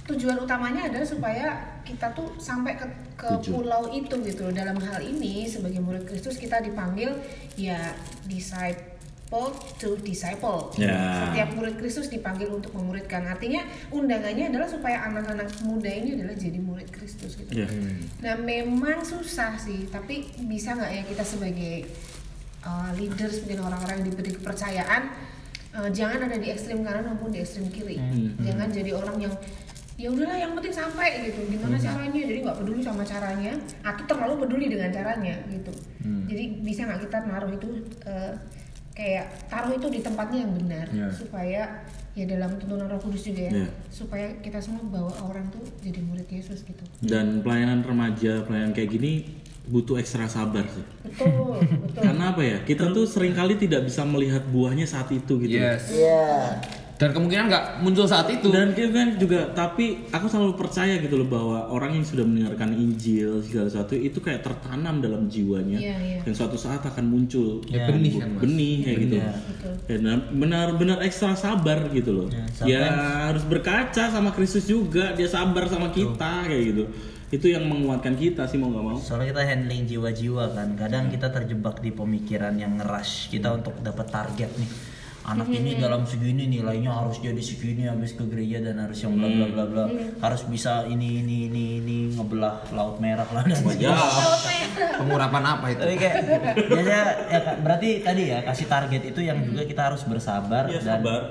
S3: tujuan utamanya adalah supaya kita tuh sampai ke, ke
S2: Tujuh.
S3: pulau itu gitu dalam hal ini sebagai murid Kristus kita dipanggil ya disciple called to disciple.
S2: Ya.
S3: Setiap murid Kristus dipanggil untuk memuridkan. Artinya undangannya adalah supaya anak-anak muda ini adalah jadi murid Kristus gitu.
S2: Iya.
S3: Nah memang susah sih, tapi bisa nggak ya kita sebagai uh, leaders mungkin orang-orang yang diberi kepercayaan uh, jangan ada di ekstrim kanan maupun di ekstrim kiri. Jangan jadi orang yang ya udahlah yang penting sampai gitu. Gimana caranya? Jadi nggak peduli sama caranya, atau terlalu peduli dengan caranya gitu. Jadi bisa nggak kita naruh itu uh, kayak taruh itu di tempatnya yang benar
S2: Ya.
S3: supaya ya dalam tuntunan Roh Kudus juga ya
S2: Ya.
S3: supaya kita semua bawa orang tuh jadi murid Yesus gitu.
S2: Dan pelayanan remaja, pelayanan kayak gini butuh ekstra sabar sih.
S3: Betul, *laughs* betul.
S2: Karena apa ya? Kita tuh sering kali tidak bisa melihat buahnya saat itu gitu.
S4: Yes.
S1: Iya.
S4: Dan kemungkinan nggak muncul saat itu.
S2: Dan kan juga, tapi aku selalu percaya gitu loh bahwa orang yang sudah mendengarkan Injil segala sesuatu itu kayak tertanam dalam jiwanya
S3: Iya, iya.
S2: dan suatu saat akan muncul
S4: Ya, benih kan, Mas.
S2: benih kayak gitu.
S3: Betul.
S2: Dan benar-benar ekstra sabar gitu loh.
S1: Ya,
S2: Ya, harus berkaca sama Kristus juga, dia sabar sama kita kayak gitu. Itu yang menguatkan kita sih mau nggak mau.
S1: Soalnya kita handling jiwa-jiwa kan. Kadang kita terjebak di pemikiran yang ngerush kita untuk dapat target nih. Anak ini dalam segini nilainya harus jadi segini habis ke gereja dan harus yang bla bla bla bla. Harus bisa ini ini ini ini ngebelah laut merah lah dan
S2: Ya,
S4: Pengurapan apa itu?
S1: Tapi kayak biasanya ya, Kak, berarti tadi ya kasih target itu yang juga kita harus bersabar
S2: ya
S1: dan
S2: sabar.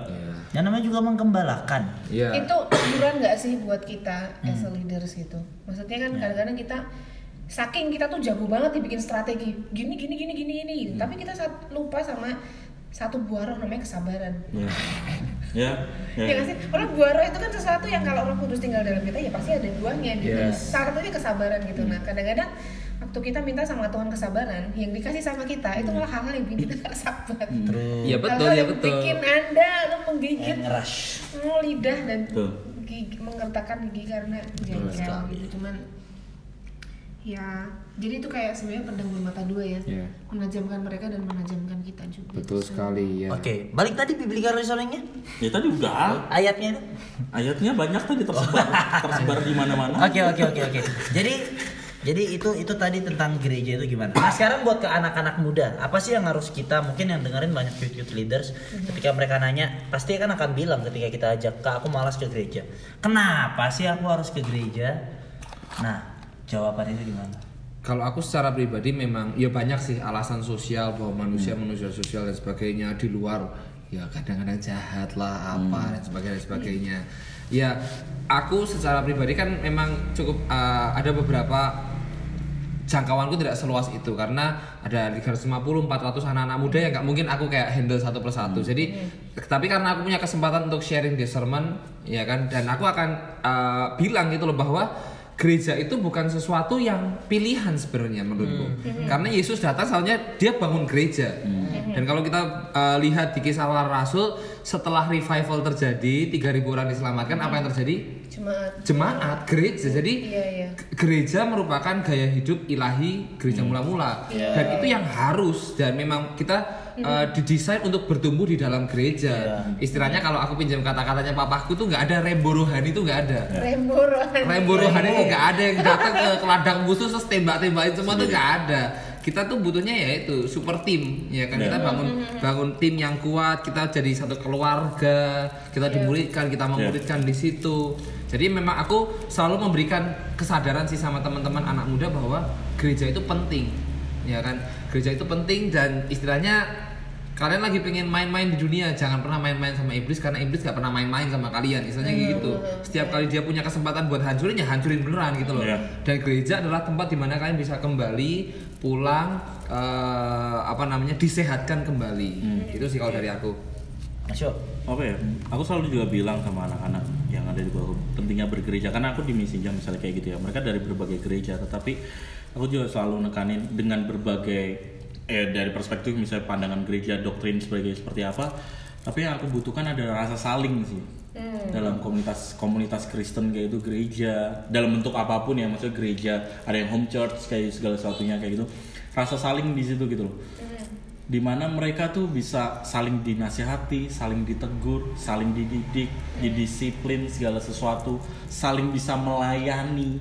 S1: yang namanya juga menggembalakan.
S4: Iya.
S3: Itu hiburan nggak sih buat kita as a leaders gitu? Maksudnya kan kadang-kadang kita saking kita tuh jago banget nih bikin strategi gini gini gini gini gini, gitu. tapi kita saat lupa sama satu buah roh namanya kesabaran.
S2: Ya. Ya, ya.
S3: Ya sih? Kalau buah roh itu kan sesuatu yang kalau Roh Kudus tinggal dalam kita ya pasti ada buahnya gitu.
S4: Yes.
S3: Salah satunya kesabaran gitu. Nah, kadang-kadang waktu kita minta sama Tuhan kesabaran, yang dikasih sama kita itu malah hal-hal yang bikin kita gak sabar.
S1: Terus
S4: Iya betul, ya
S3: yang
S4: betul.
S3: Bikin Anda lu menggigit
S1: ngerush.
S3: oh, lidah dan gigi, menggertakkan gigi karena jengkel gitu. Cuman ya jadi itu kayak sebenarnya pedang bermata dua ya.
S4: Iya.
S3: Menajamkan mereka dan menajamkan kita juga.
S4: Betul sekali ya.
S1: Oke, balik tadi biblical reasoningnya
S2: Ya tadi udah.
S1: ayatnya.
S2: Ayatnya banyak tadi tersebar, tersebar di mana-mana.
S1: Oke oke oke oke. Jadi jadi itu itu tadi tentang gereja itu gimana? Nah sekarang buat ke anak-anak muda, apa sih yang harus kita mungkin yang dengerin banyak youth youth leaders ketika mereka nanya pasti kan akan bilang ketika kita ajak kak aku malas ke gereja. Kenapa sih aku harus ke gereja? Nah jawabannya itu gimana?
S4: Kalau aku secara pribadi memang ya banyak sih alasan sosial bahwa manusia manusia sosial dan sebagainya di luar ya kadang-kadang jahat lah apa dan sebagainya dan sebagainya. Ya aku secara pribadi kan memang cukup uh, ada beberapa jangkauanku tidak seluas itu karena ada 350 400 anak-anak muda yang nggak mungkin aku kayak handle satu persatu. Jadi tapi karena aku punya kesempatan untuk sharing di sermon ya kan dan aku akan uh, bilang gitu loh bahwa gereja itu bukan sesuatu yang pilihan sebenarnya menurutku. Karena Yesus datang soalnya dia bangun gereja. Dan kalau kita uh, lihat di kisah para rasul setelah revival terjadi 3000 orang diselamatkan apa yang terjadi?
S3: Cuma
S4: Jemaat gereja. Jadi
S3: iya iya.
S4: gereja merupakan gaya hidup ilahi gereja mula-mula dan itu yang harus dan memang kita uh, didesain untuk bertumbuh di dalam gereja. Istilahnya kalau aku pinjam kata-katanya papaku tuh nggak ada rembo rohani itu nggak ada.
S3: Rembo rohani.
S4: rembo rohani itu nggak ada yang datang ke, *laughs* ke ladang musuh terus tembak-tembakin semua tuh nggak ada. Kita tuh butuhnya ya itu super tim ya kan? Kita bangun bangun tim yang kuat kita jadi satu keluarga kita dimuridkan kita memuridkan di situ. Jadi memang aku selalu memberikan kesadaran sih sama teman-teman anak muda bahwa gereja itu penting ya kan? Gereja itu penting dan istilahnya kalian lagi pengen main-main di dunia jangan pernah main-main sama iblis karena iblis gak pernah main-main sama kalian istilahnya kayak gitu. setiap kali dia punya kesempatan buat hancurin ya hancurin beneran gitu loh.
S2: Iya.
S4: dan gereja adalah tempat di mana kalian bisa kembali pulang eh, apa namanya disehatkan kembali. Itu sih kalau dari aku.
S1: Masuk.
S2: Oke ya, aku selalu juga bilang sama anak-anak yang ada di bawah pentingnya bergereja karena aku di misi jam misalnya kayak gitu ya. Mereka dari berbagai gereja, tetapi aku juga selalu nekanin dengan berbagai eh dari perspektif misalnya pandangan gereja, doktrin sebagai seperti apa. Tapi yang aku butuhkan ada rasa saling sih. Dalam komunitas komunitas Kristen kayak itu gereja dalam bentuk apa pun ya maksudnya gereja ada yang home church kayak segala sesuatunya kayak gitu. Rasa saling di situ gitu loh. Di mana mereka tuh bisa saling dinasihati, saling ditegur, saling dididik, didisiplin segala sesuatu, saling bisa melayani,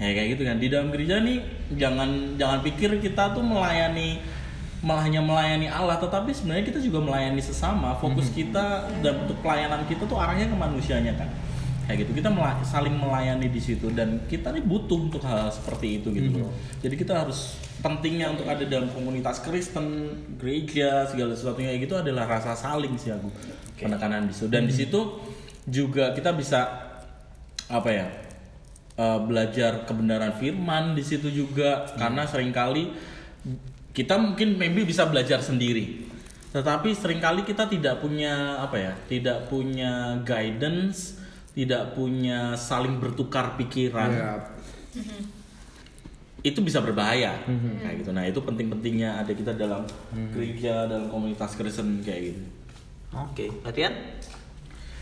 S2: ya kayak gitu kan. Di dalam gereja nih jangan jangan pikir kita tuh melayani malah hanya melayani Allah tetapi sebenarnya kita juga melayani sesama. Fokus kita dan untuk pelayanan kita tuh arahnya ke manusianya kan. Kayak gitu. Kita mela- saling melayani di situ dan kita nih butuh untuk hal seperti itu gitu loh. Jadi kita harus pentingnya untuk ada dalam komunitas Kristen gereja segala sesuatunya kayak gitu adalah rasa saling sih aku penekanan di situ. Dan di situ juga kita bisa apa ya uh, belajar kebenaran firman di situ juga karena sering kali kita mungkin maybe bisa belajar sendiri. Tetapi sering kali kita tidak punya apa ya tidak punya guidance tidak punya saling bertukar pikiran.
S4: Ya.
S2: itu bisa berbahaya. Kayak gitu. Nah itu penting-pentingnya ada kita dalam gereja dalam komunitas Kristen kayak gitu.
S1: Oke, latihan.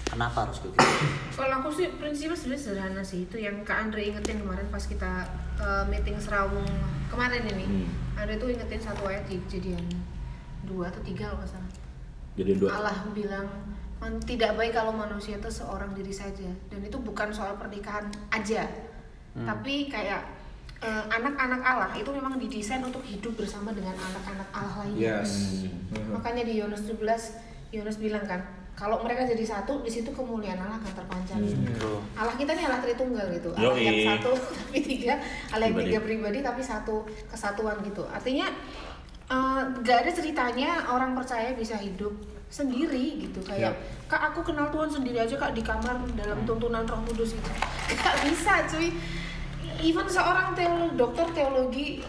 S1: Kenapa harus gereja?
S3: Kalau aku sih prinsipnya sebenarnya sederhana sih itu yang Kak Andre ingetin kemarin pas kita uh, meeting serawung kemarin ini.
S2: Hmm.
S3: Andre tuh ingetin satu ayat di kejadian dua atau tiga kalau nggak salah.
S2: jadi dua
S3: Allah bilang "Man- tidak baik kalau manusia itu seorang diri saja dan itu bukan soal pernikahan aja tapi kayak eh, anak-anak Allah itu memang didesain untuk hidup bersama dengan anak-anak Allah lainnya
S4: Yes.
S3: makanya di Yohanes 17 Yohanes bilang kan kalau mereka jadi satu di situ kemuliaan Allah akan terpancar.
S1: Betul.
S3: Allah kita ini Allah Tritunggal gitu. Allah
S2: Yoi.
S3: yang satu *laughs* tapi tiga. Allah yang
S2: Pribadi.
S3: tiga pribadi tapi satu kesatuan gitu. Artinya eh, nggak ada ceritanya orang percaya bisa hidup sendiri gitu. Kayak kak aku kenal Tuhan sendiri aja kak di kamar dalam tuntunan Roh Kudus itu *laughs* nggak bisa cuy. Even seorang teolo- dokter teologi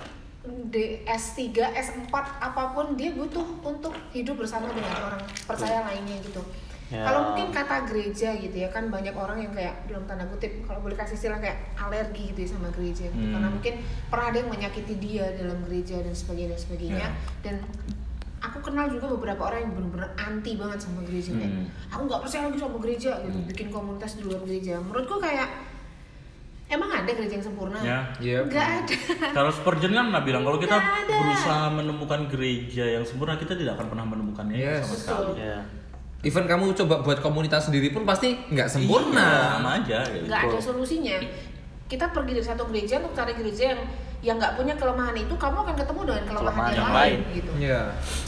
S3: D S3, S4 apa pun dia butuh untuk hidup bersama dengan orang percaya lainnya gitu.
S1: Ya.
S3: Kalau mungkin kata gereja gitu ya kan banyak orang yang kayak dalam tanda kutip kalau boleh kasih istilah kayak alergi gitu ya sama gereja gitu.
S2: Hmm.
S3: Karena mungkin pernah ada yang menyakiti dia dalam gereja dan sebagainya dan sebagainya.
S2: Ya.
S3: Dan aku kenal juga beberapa orang yang benar-benar anti banget sama gereja kayak
S2: Hmm.
S3: aku nggak percaya lagi sama gereja gitu, bikin komunitas di luar gereja. Menurutku kayak emang ada gereja yang sempurna?
S2: Ya.
S4: Yep.
S3: Nggak ada. *laughs*
S2: Kalau Spurgeon kan pernah bilang kalau kita berusaha menemukan gereja yang sempurna kita tidak akan pernah menemukannya
S4: Yes.
S2: sama sekali.
S1: Ya.
S4: Even kamu coba buat komunitas sendiri pun pasti nggak
S2: Iya,
S4: sempurna.
S2: sama aja. gitu.
S3: nggak ada solusinya kita pergi dari satu gereja untuk cari gereja yang yang nggak punya kelemahan itu kamu akan ketemu dengan kelemahan,
S1: Kelemahan
S3: yang,
S1: yang
S3: lain,
S1: lain.
S3: gitu
S4: Iya.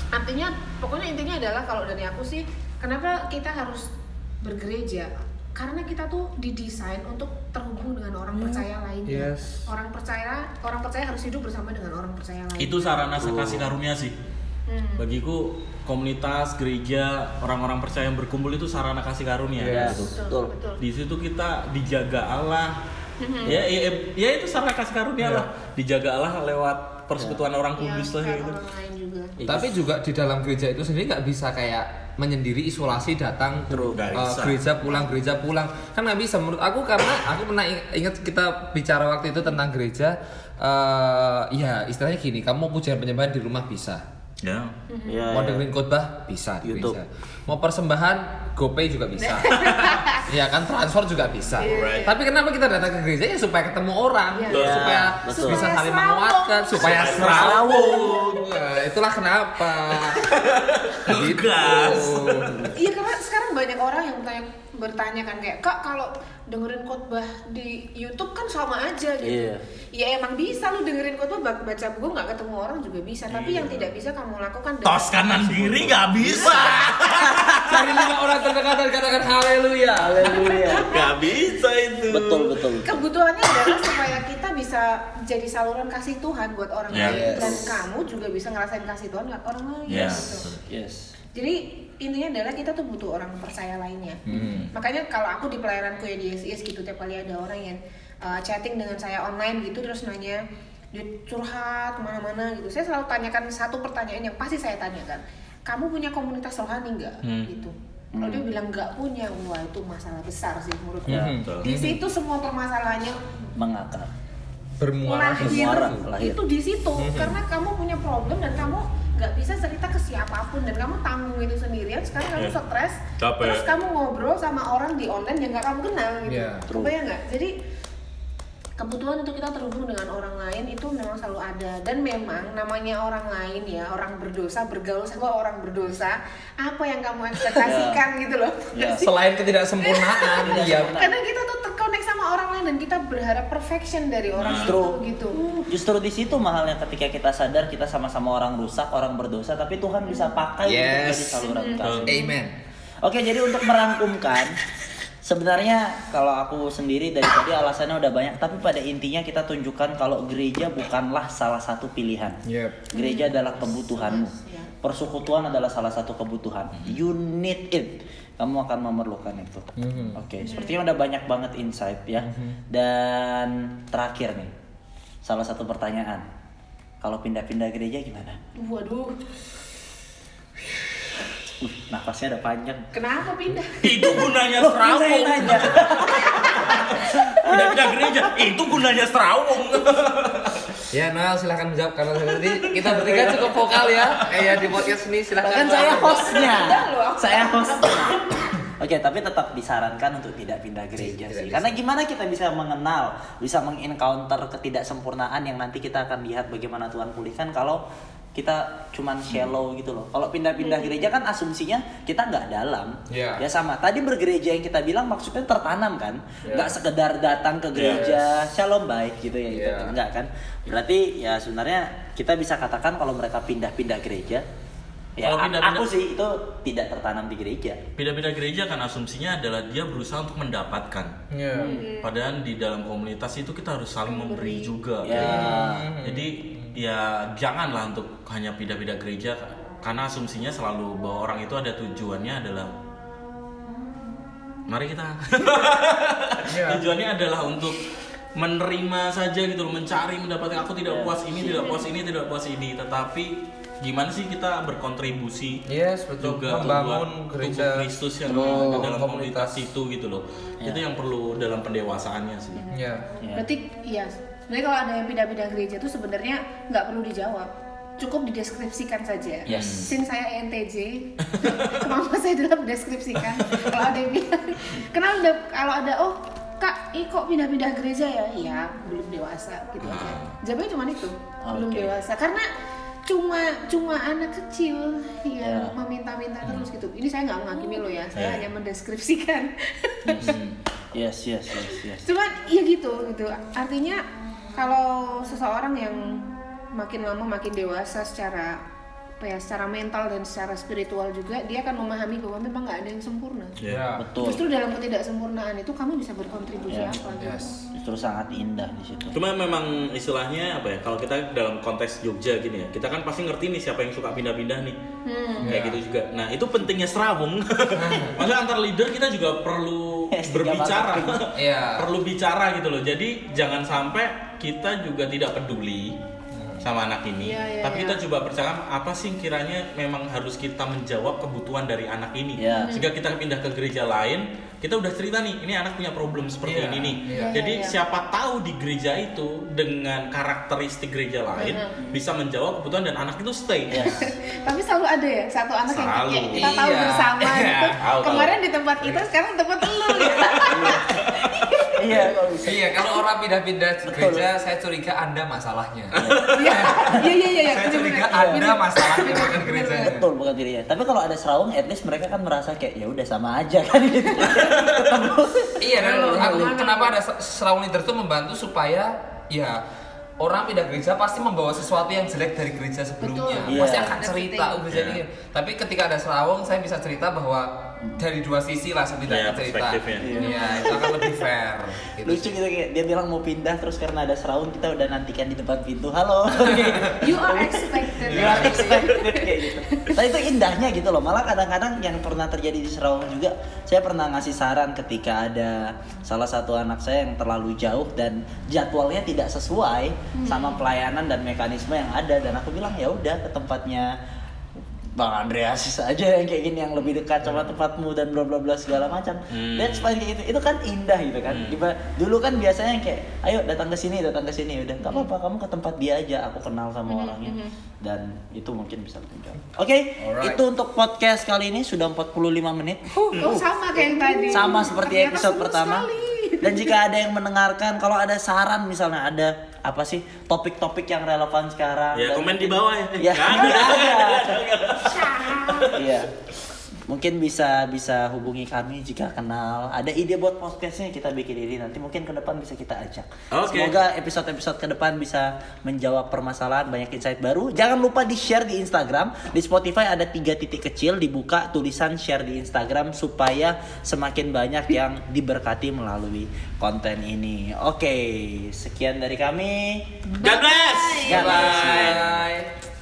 S3: artinya pokoknya intinya adalah kalau dari aku sih kenapa kita harus bergereja karena kita tuh didesain untuk terhubung dengan orang percaya lainnya
S4: Yes.
S3: orang percaya orang percaya harus hidup bersama dengan orang percaya lain
S2: Itu sarana kasih karunia sih.
S3: Hmm.
S2: Bagiku komunitas, gereja, orang-orang percaya yang berkumpul itu sarana kasih karunia
S4: Yes.
S2: gitu.
S3: betul
S1: Betul.
S3: betul
S2: Di situ kita dijaga Allah.
S3: Hmm.
S2: ya, ya, ya itu sarana kasih karunia
S4: Iya.
S2: lah. Dijaga Allah lewat persekutuan orang
S3: Ya,
S2: kudus lah
S3: kayak
S2: gitu.
S3: orang lain juga
S4: Tapi juga di dalam gereja itu sendiri nggak bisa kayak menyendiri isolasi datang
S1: True.
S4: Uh, gereja pulang gereja pulang kan nggak bisa menurut aku karena aku pernah ing- ingat kita bicara waktu itu tentang gereja uh, ya istilahnya gini kamu mau pujian penyembahan di rumah bisa
S2: Ya.
S1: Ya,
S4: mau
S1: ya.
S4: dengerin khotbah bisa di
S1: YouTube.
S4: gereja mau persembahan GoPay juga bisa *laughs* ya kan transfer juga bisa
S2: Right.
S4: tapi kenapa kita datang ke gereja ya supaya ketemu orang
S3: Iya.
S4: supaya
S1: betul.
S4: bisa
S3: Supaya
S4: saling menguatkan supaya serawung Nah, itulah kenapa *laughs* gitu
S2: Gas.
S3: Iya karena sekarang banyak orang yang bertanya, bertanya kan kayak kak kalau dengerin khotbah di YouTube kan sama aja gitu.
S1: Iya.
S3: Ya emang bisa lu dengerin khotbah ba- baca buku nggak ketemu orang juga bisa. Tapi
S2: Iya.
S3: yang tidak bisa kamu lakukan
S2: Tos kanan diri nggak bisa. *laughs*
S4: cari lima orang terdekat dan katakan haleluya
S1: Haleluya.
S2: Nggak bisa itu.
S1: betul betul.
S3: Kebutuhannya adalah supaya kita bisa jadi saluran kasih Tuhan buat orang
S2: Yes.
S3: lain dan kamu juga bisa ngerasain kasih Tuhan buat orang lain.
S2: Yes.
S3: gitu.
S1: Yes.
S3: Jadi intinya adalah kita tuh butuh orang percaya lainnya.
S2: Hmm.
S3: Makanya kalau aku di pelayananku ya di SIS gitu tiap kali ada orang yang uh, chatting dengan saya online gitu terus nanya dia curhat ke mana-mana gitu. Saya selalu tanyakan satu pertanyaan yang pasti saya tanyakan. Kamu punya komunitas rohani nggak?
S2: Hmm.
S3: Gitu. Kalau dia bilang nggak punya, wah itu masalah besar sih menurutku.
S1: Ya.
S3: Di situ semua permasalahannya
S1: Mengakar.
S4: bermuara
S3: lahir,
S1: Bermuara, lahir.
S3: itu di situ karena kamu punya problem dan kamu nggak bisa cerita ke siapa pun dan kamu tanggung itu sendirian sekarang kamu
S2: Iya.
S3: stres
S2: Capek.
S3: terus kamu ngobrol sama orang di online yang nggak kamu kenal gitu
S4: Iya,
S1: true.
S3: Kebayang nggak jadi kebutuhan untuk kita terhubung dengan orang lain itu memang selalu ada dan memang namanya orang lain ya orang berdosa bergaul sama orang berdosa apa yang kamu *laughs* ekspektasikan gitu loh
S1: Ya.
S4: selain ketidaksempurnaan *laughs* ya
S3: karena kita tuh sama orang lain dan kita berharap perfection dari orang
S1: Justru-
S3: itu gitu.
S1: Justru di situ mahalnya ketika kita sadar kita sama-sama orang rusak, orang berdosa, tapi Tuhan bisa pakai untuk
S4: Yes.
S1: jadi saluran kasih.
S4: Amen.
S1: Oke, jadi untuk merangkumkan, sebenarnya kalau aku sendiri dari tadi alasannya udah banyak, tapi pada intinya kita tunjukkan kalau gereja bukanlah salah satu pilihan.
S4: Yep.
S1: Gereja adalah kebutuhanmu. Persekutuan adalah salah satu kebutuhan. You need it. Kamu akan memerlukan itu. Oke, sepertinya udah banyak banget insight ya. Dan terakhir nih, salah satu pertanyaan. Kalau pindah-pindah gereja gimana?
S3: Waduh,
S1: Nafasnya udah panjang.
S3: kenapa pindah?
S2: Itu gunanya serawung.
S1: nanya.
S2: Pindah-pindah gereja. Itu gunanya serawung.
S4: Ya Noel silahkan menjawab karena berarti kita bertiga cukup vokal ya. Eh ya di podcast ini silahkan.
S1: Kan saya hostnya. Saya hostnya. Oke, tapi tetap disarankan untuk tidak pindah gereja
S4: Tidak
S1: sih.
S4: bisa.
S1: Karena gimana kita bisa mengenal, bisa mengencounter ketidaksempurnaan yang nanti kita akan lihat bagaimana Tuhan pulihkan kalau kita cuman shallow gitu loh. Kalau pindah-pindah gereja kan asumsinya kita nggak dalam.
S4: Iya.
S1: Ya sama. Tadi bergereja yang kita bilang maksudnya tertanam kan,
S4: Iya.
S1: nggak sekedar datang ke gereja shalom baik gitu ya gitu kan. Enggak kan? Berarti ya sebenarnya kita bisa katakan kalau mereka pindah-pindah gereja ya
S2: Kalau
S1: a-
S2: pindah-pindah-
S1: aku sih itu tidak tertanam di gereja.
S2: Pindah-pindah gereja kan asumsinya adalah dia berusaha untuk mendapatkan.
S4: Iya.
S2: Padahal di dalam komunitas itu kita harus saling memberi juga.
S1: Ya.
S2: Jadi ya janganlah untuk hanya pindah-pindah gereja karena asumsinya selalu bahwa orang itu ada tujuannya adalah mari kita *laughs*
S4: Iya.
S2: tujuannya adalah untuk menerima saja gitu loh mencari mendapatkan aku tidak puas ini tidak puas ini tidak puas ini tetapi gimana sih kita berkontribusi
S4: Yes, betul.
S2: juga
S4: Membangun gereja.
S2: tubuh Kristus yang ada dalam
S4: Komunitas.
S2: komunitas itu gitu loh itu yang perlu dalam pendewasaannya sih
S4: Iya.
S1: Ya.
S3: Berarti ya sebenarnya kalau ada yang pindah-pindah gereja itu sebenarnya nggak perlu dijawab, cukup dideskripsikan saja.
S1: Yes.
S3: Sin saya ENTJ, kemampuan *laughs* saya adalah mendeskripsikan. kalau ada yang bilang, kenal udah kalau ada oh kak, ih kok pindah-pindah gereja ya? Iya, belum dewasa gitu aja. Jawabnya cuma itu, belum
S1: Oke.
S3: dewasa. Karena cuma cuma anak kecil yang
S1: Ya.
S3: meminta-minta terus gitu. Ini saya nggak menghakimi lo ya, saya
S2: Ya.
S3: hanya mendeskripsikan.
S1: Yes, yes, yes, yes.
S3: cuman iya gitu gitu artinya kalau seseorang yang makin lama makin dewasa secara apa ya secara mental dan secara spiritual juga dia akan memahami bahwa memang nggak ada yang sempurna
S4: Iya.
S1: Betul.
S3: justru dalam ketidaksempurnaan itu kamu bisa berkontribusi
S1: Ya,
S3: apa gitu
S4: Yes.
S1: Justru sangat indah di situ.
S2: Cuma memang istilahnya apa ya? Kalau kita dalam konteks Jogja gini ya, kita kan pasti ngerti nih siapa yang suka pindah-pindah nih.
S3: Hmm.
S2: Kayak
S4: Ya.
S2: gitu juga. Nah, itu pentingnya serawung. *laughs* Maksudnya antar leader kita juga perlu *laughs*
S1: Yes,
S2: berbicara.
S4: Iya. *laughs*
S2: perlu bicara gitu loh. Jadi jangan sampai kita juga tidak peduli sama anak ini.
S3: Iya, iya,
S2: Tapi
S3: iya.
S2: kita coba percaya apa sih kiranya memang harus kita menjawab kebutuhan dari anak ini.
S1: Iya.
S2: Sehingga kita pindah ke gereja lain, kita udah cerita nih, ini anak punya problem seperti
S4: Iya,
S2: ini nih.
S4: iya.
S2: Jadi
S3: Iya, iya.
S2: siapa tahu di gereja itu dengan karakteristik gereja lain bisa menjawab kebutuhan dan anak itu stay.
S1: Yes. *laughs*
S3: tapi selalu ada ya satu anak yang
S2: Selalu.
S3: kayak kita tahu
S4: Iya.
S3: bersama
S4: Iya.
S3: gitu
S2: Tahu, tahu.
S3: kemarin di tempat kita sekarang tempat lu gitu.
S1: Iya.
S4: Iya, kalau orang pindah-pindah gereja, saya curiga Anda masalahnya.
S3: Iya iya iya iya
S4: saya curiga
S3: bener-bener.
S4: Anda masalahnya bukan gerejanya.
S1: Betul bukan dirinya. Tapi kalau ada serawung, at least mereka kan merasa kayak ya udah sama aja *laughs* kan gitu.
S4: Iya, dan kenapa ada serawung leader itu membantu supaya ya orang pindah gereja pasti membawa sesuatu yang jelek dari gereja sebelumnya.
S3: Betul.
S4: Pasti
S1: Iya.
S4: akan cerita udah jadi. Tapi ketika ada serawung, saya bisa cerita bahwa dari dua sisi lah setidaknya
S2: Iya,
S4: cerita. Iya, itu akan lebih fair. Gitu.
S1: Lucu gitu kayak dia bilang mau pindah terus karena ada serawung kita udah nantikan di depan pintu. Halo. *laughs*
S3: you are expected
S1: You are expected kayak gitu. Tapi itu indahnya gitu loh. Malah kadang-kadang yang pernah terjadi di Serawang juga, saya pernah ngasih saran ketika ada salah satu anak saya yang terlalu jauh dan jadwalnya tidak sesuai sama pelayanan dan mekanisme yang ada dan aku bilang ya udah ke tempatnya Bang Andreas aja yang kayak gini yang lebih dekat sama tempatmu dan bla bla bla segala macam.
S2: Hmm.
S1: That's fine kayak gitu. Itu kan indah gitu kan. Iba- dulu kan biasanya yang kayak ayo datang ke sini, datang ke sini udah nggak apa-apa kamu ke tempat dia aja. Aku kenal sama orangnya. Dan itu mungkin bisa lebih jauh. Oke,
S4: Alright.
S1: itu untuk podcast kali ini sudah 45 menit.
S3: oh sama kayak yang tadi
S1: Sama seperti
S3: Ternyata
S1: episode pertama.
S3: sekali.
S1: Dan jika ada yang mendengarkan, kalau ada saran misalnya ada apa sih topik-topik yang relevan sekarang.
S2: Ya komen di bawah ya.
S1: Ya, ada. *laughs* Iya. Mungkin bisa bisa hubungi kami jika kenal ada ide buat podcastnya kita bikin ini nanti mungkin ke depan bisa kita ajak
S2: Oke.
S1: semoga episode-episode ke depan bisa menjawab permasalahan banyak insight baru jangan lupa di share di Instagram di Spotify ada tiga titik kecil dibuka tulisan share di Instagram supaya semakin banyak yang diberkati melalui konten ini oke sekian dari kami
S2: God bless.
S1: God bless.
S4: Bye.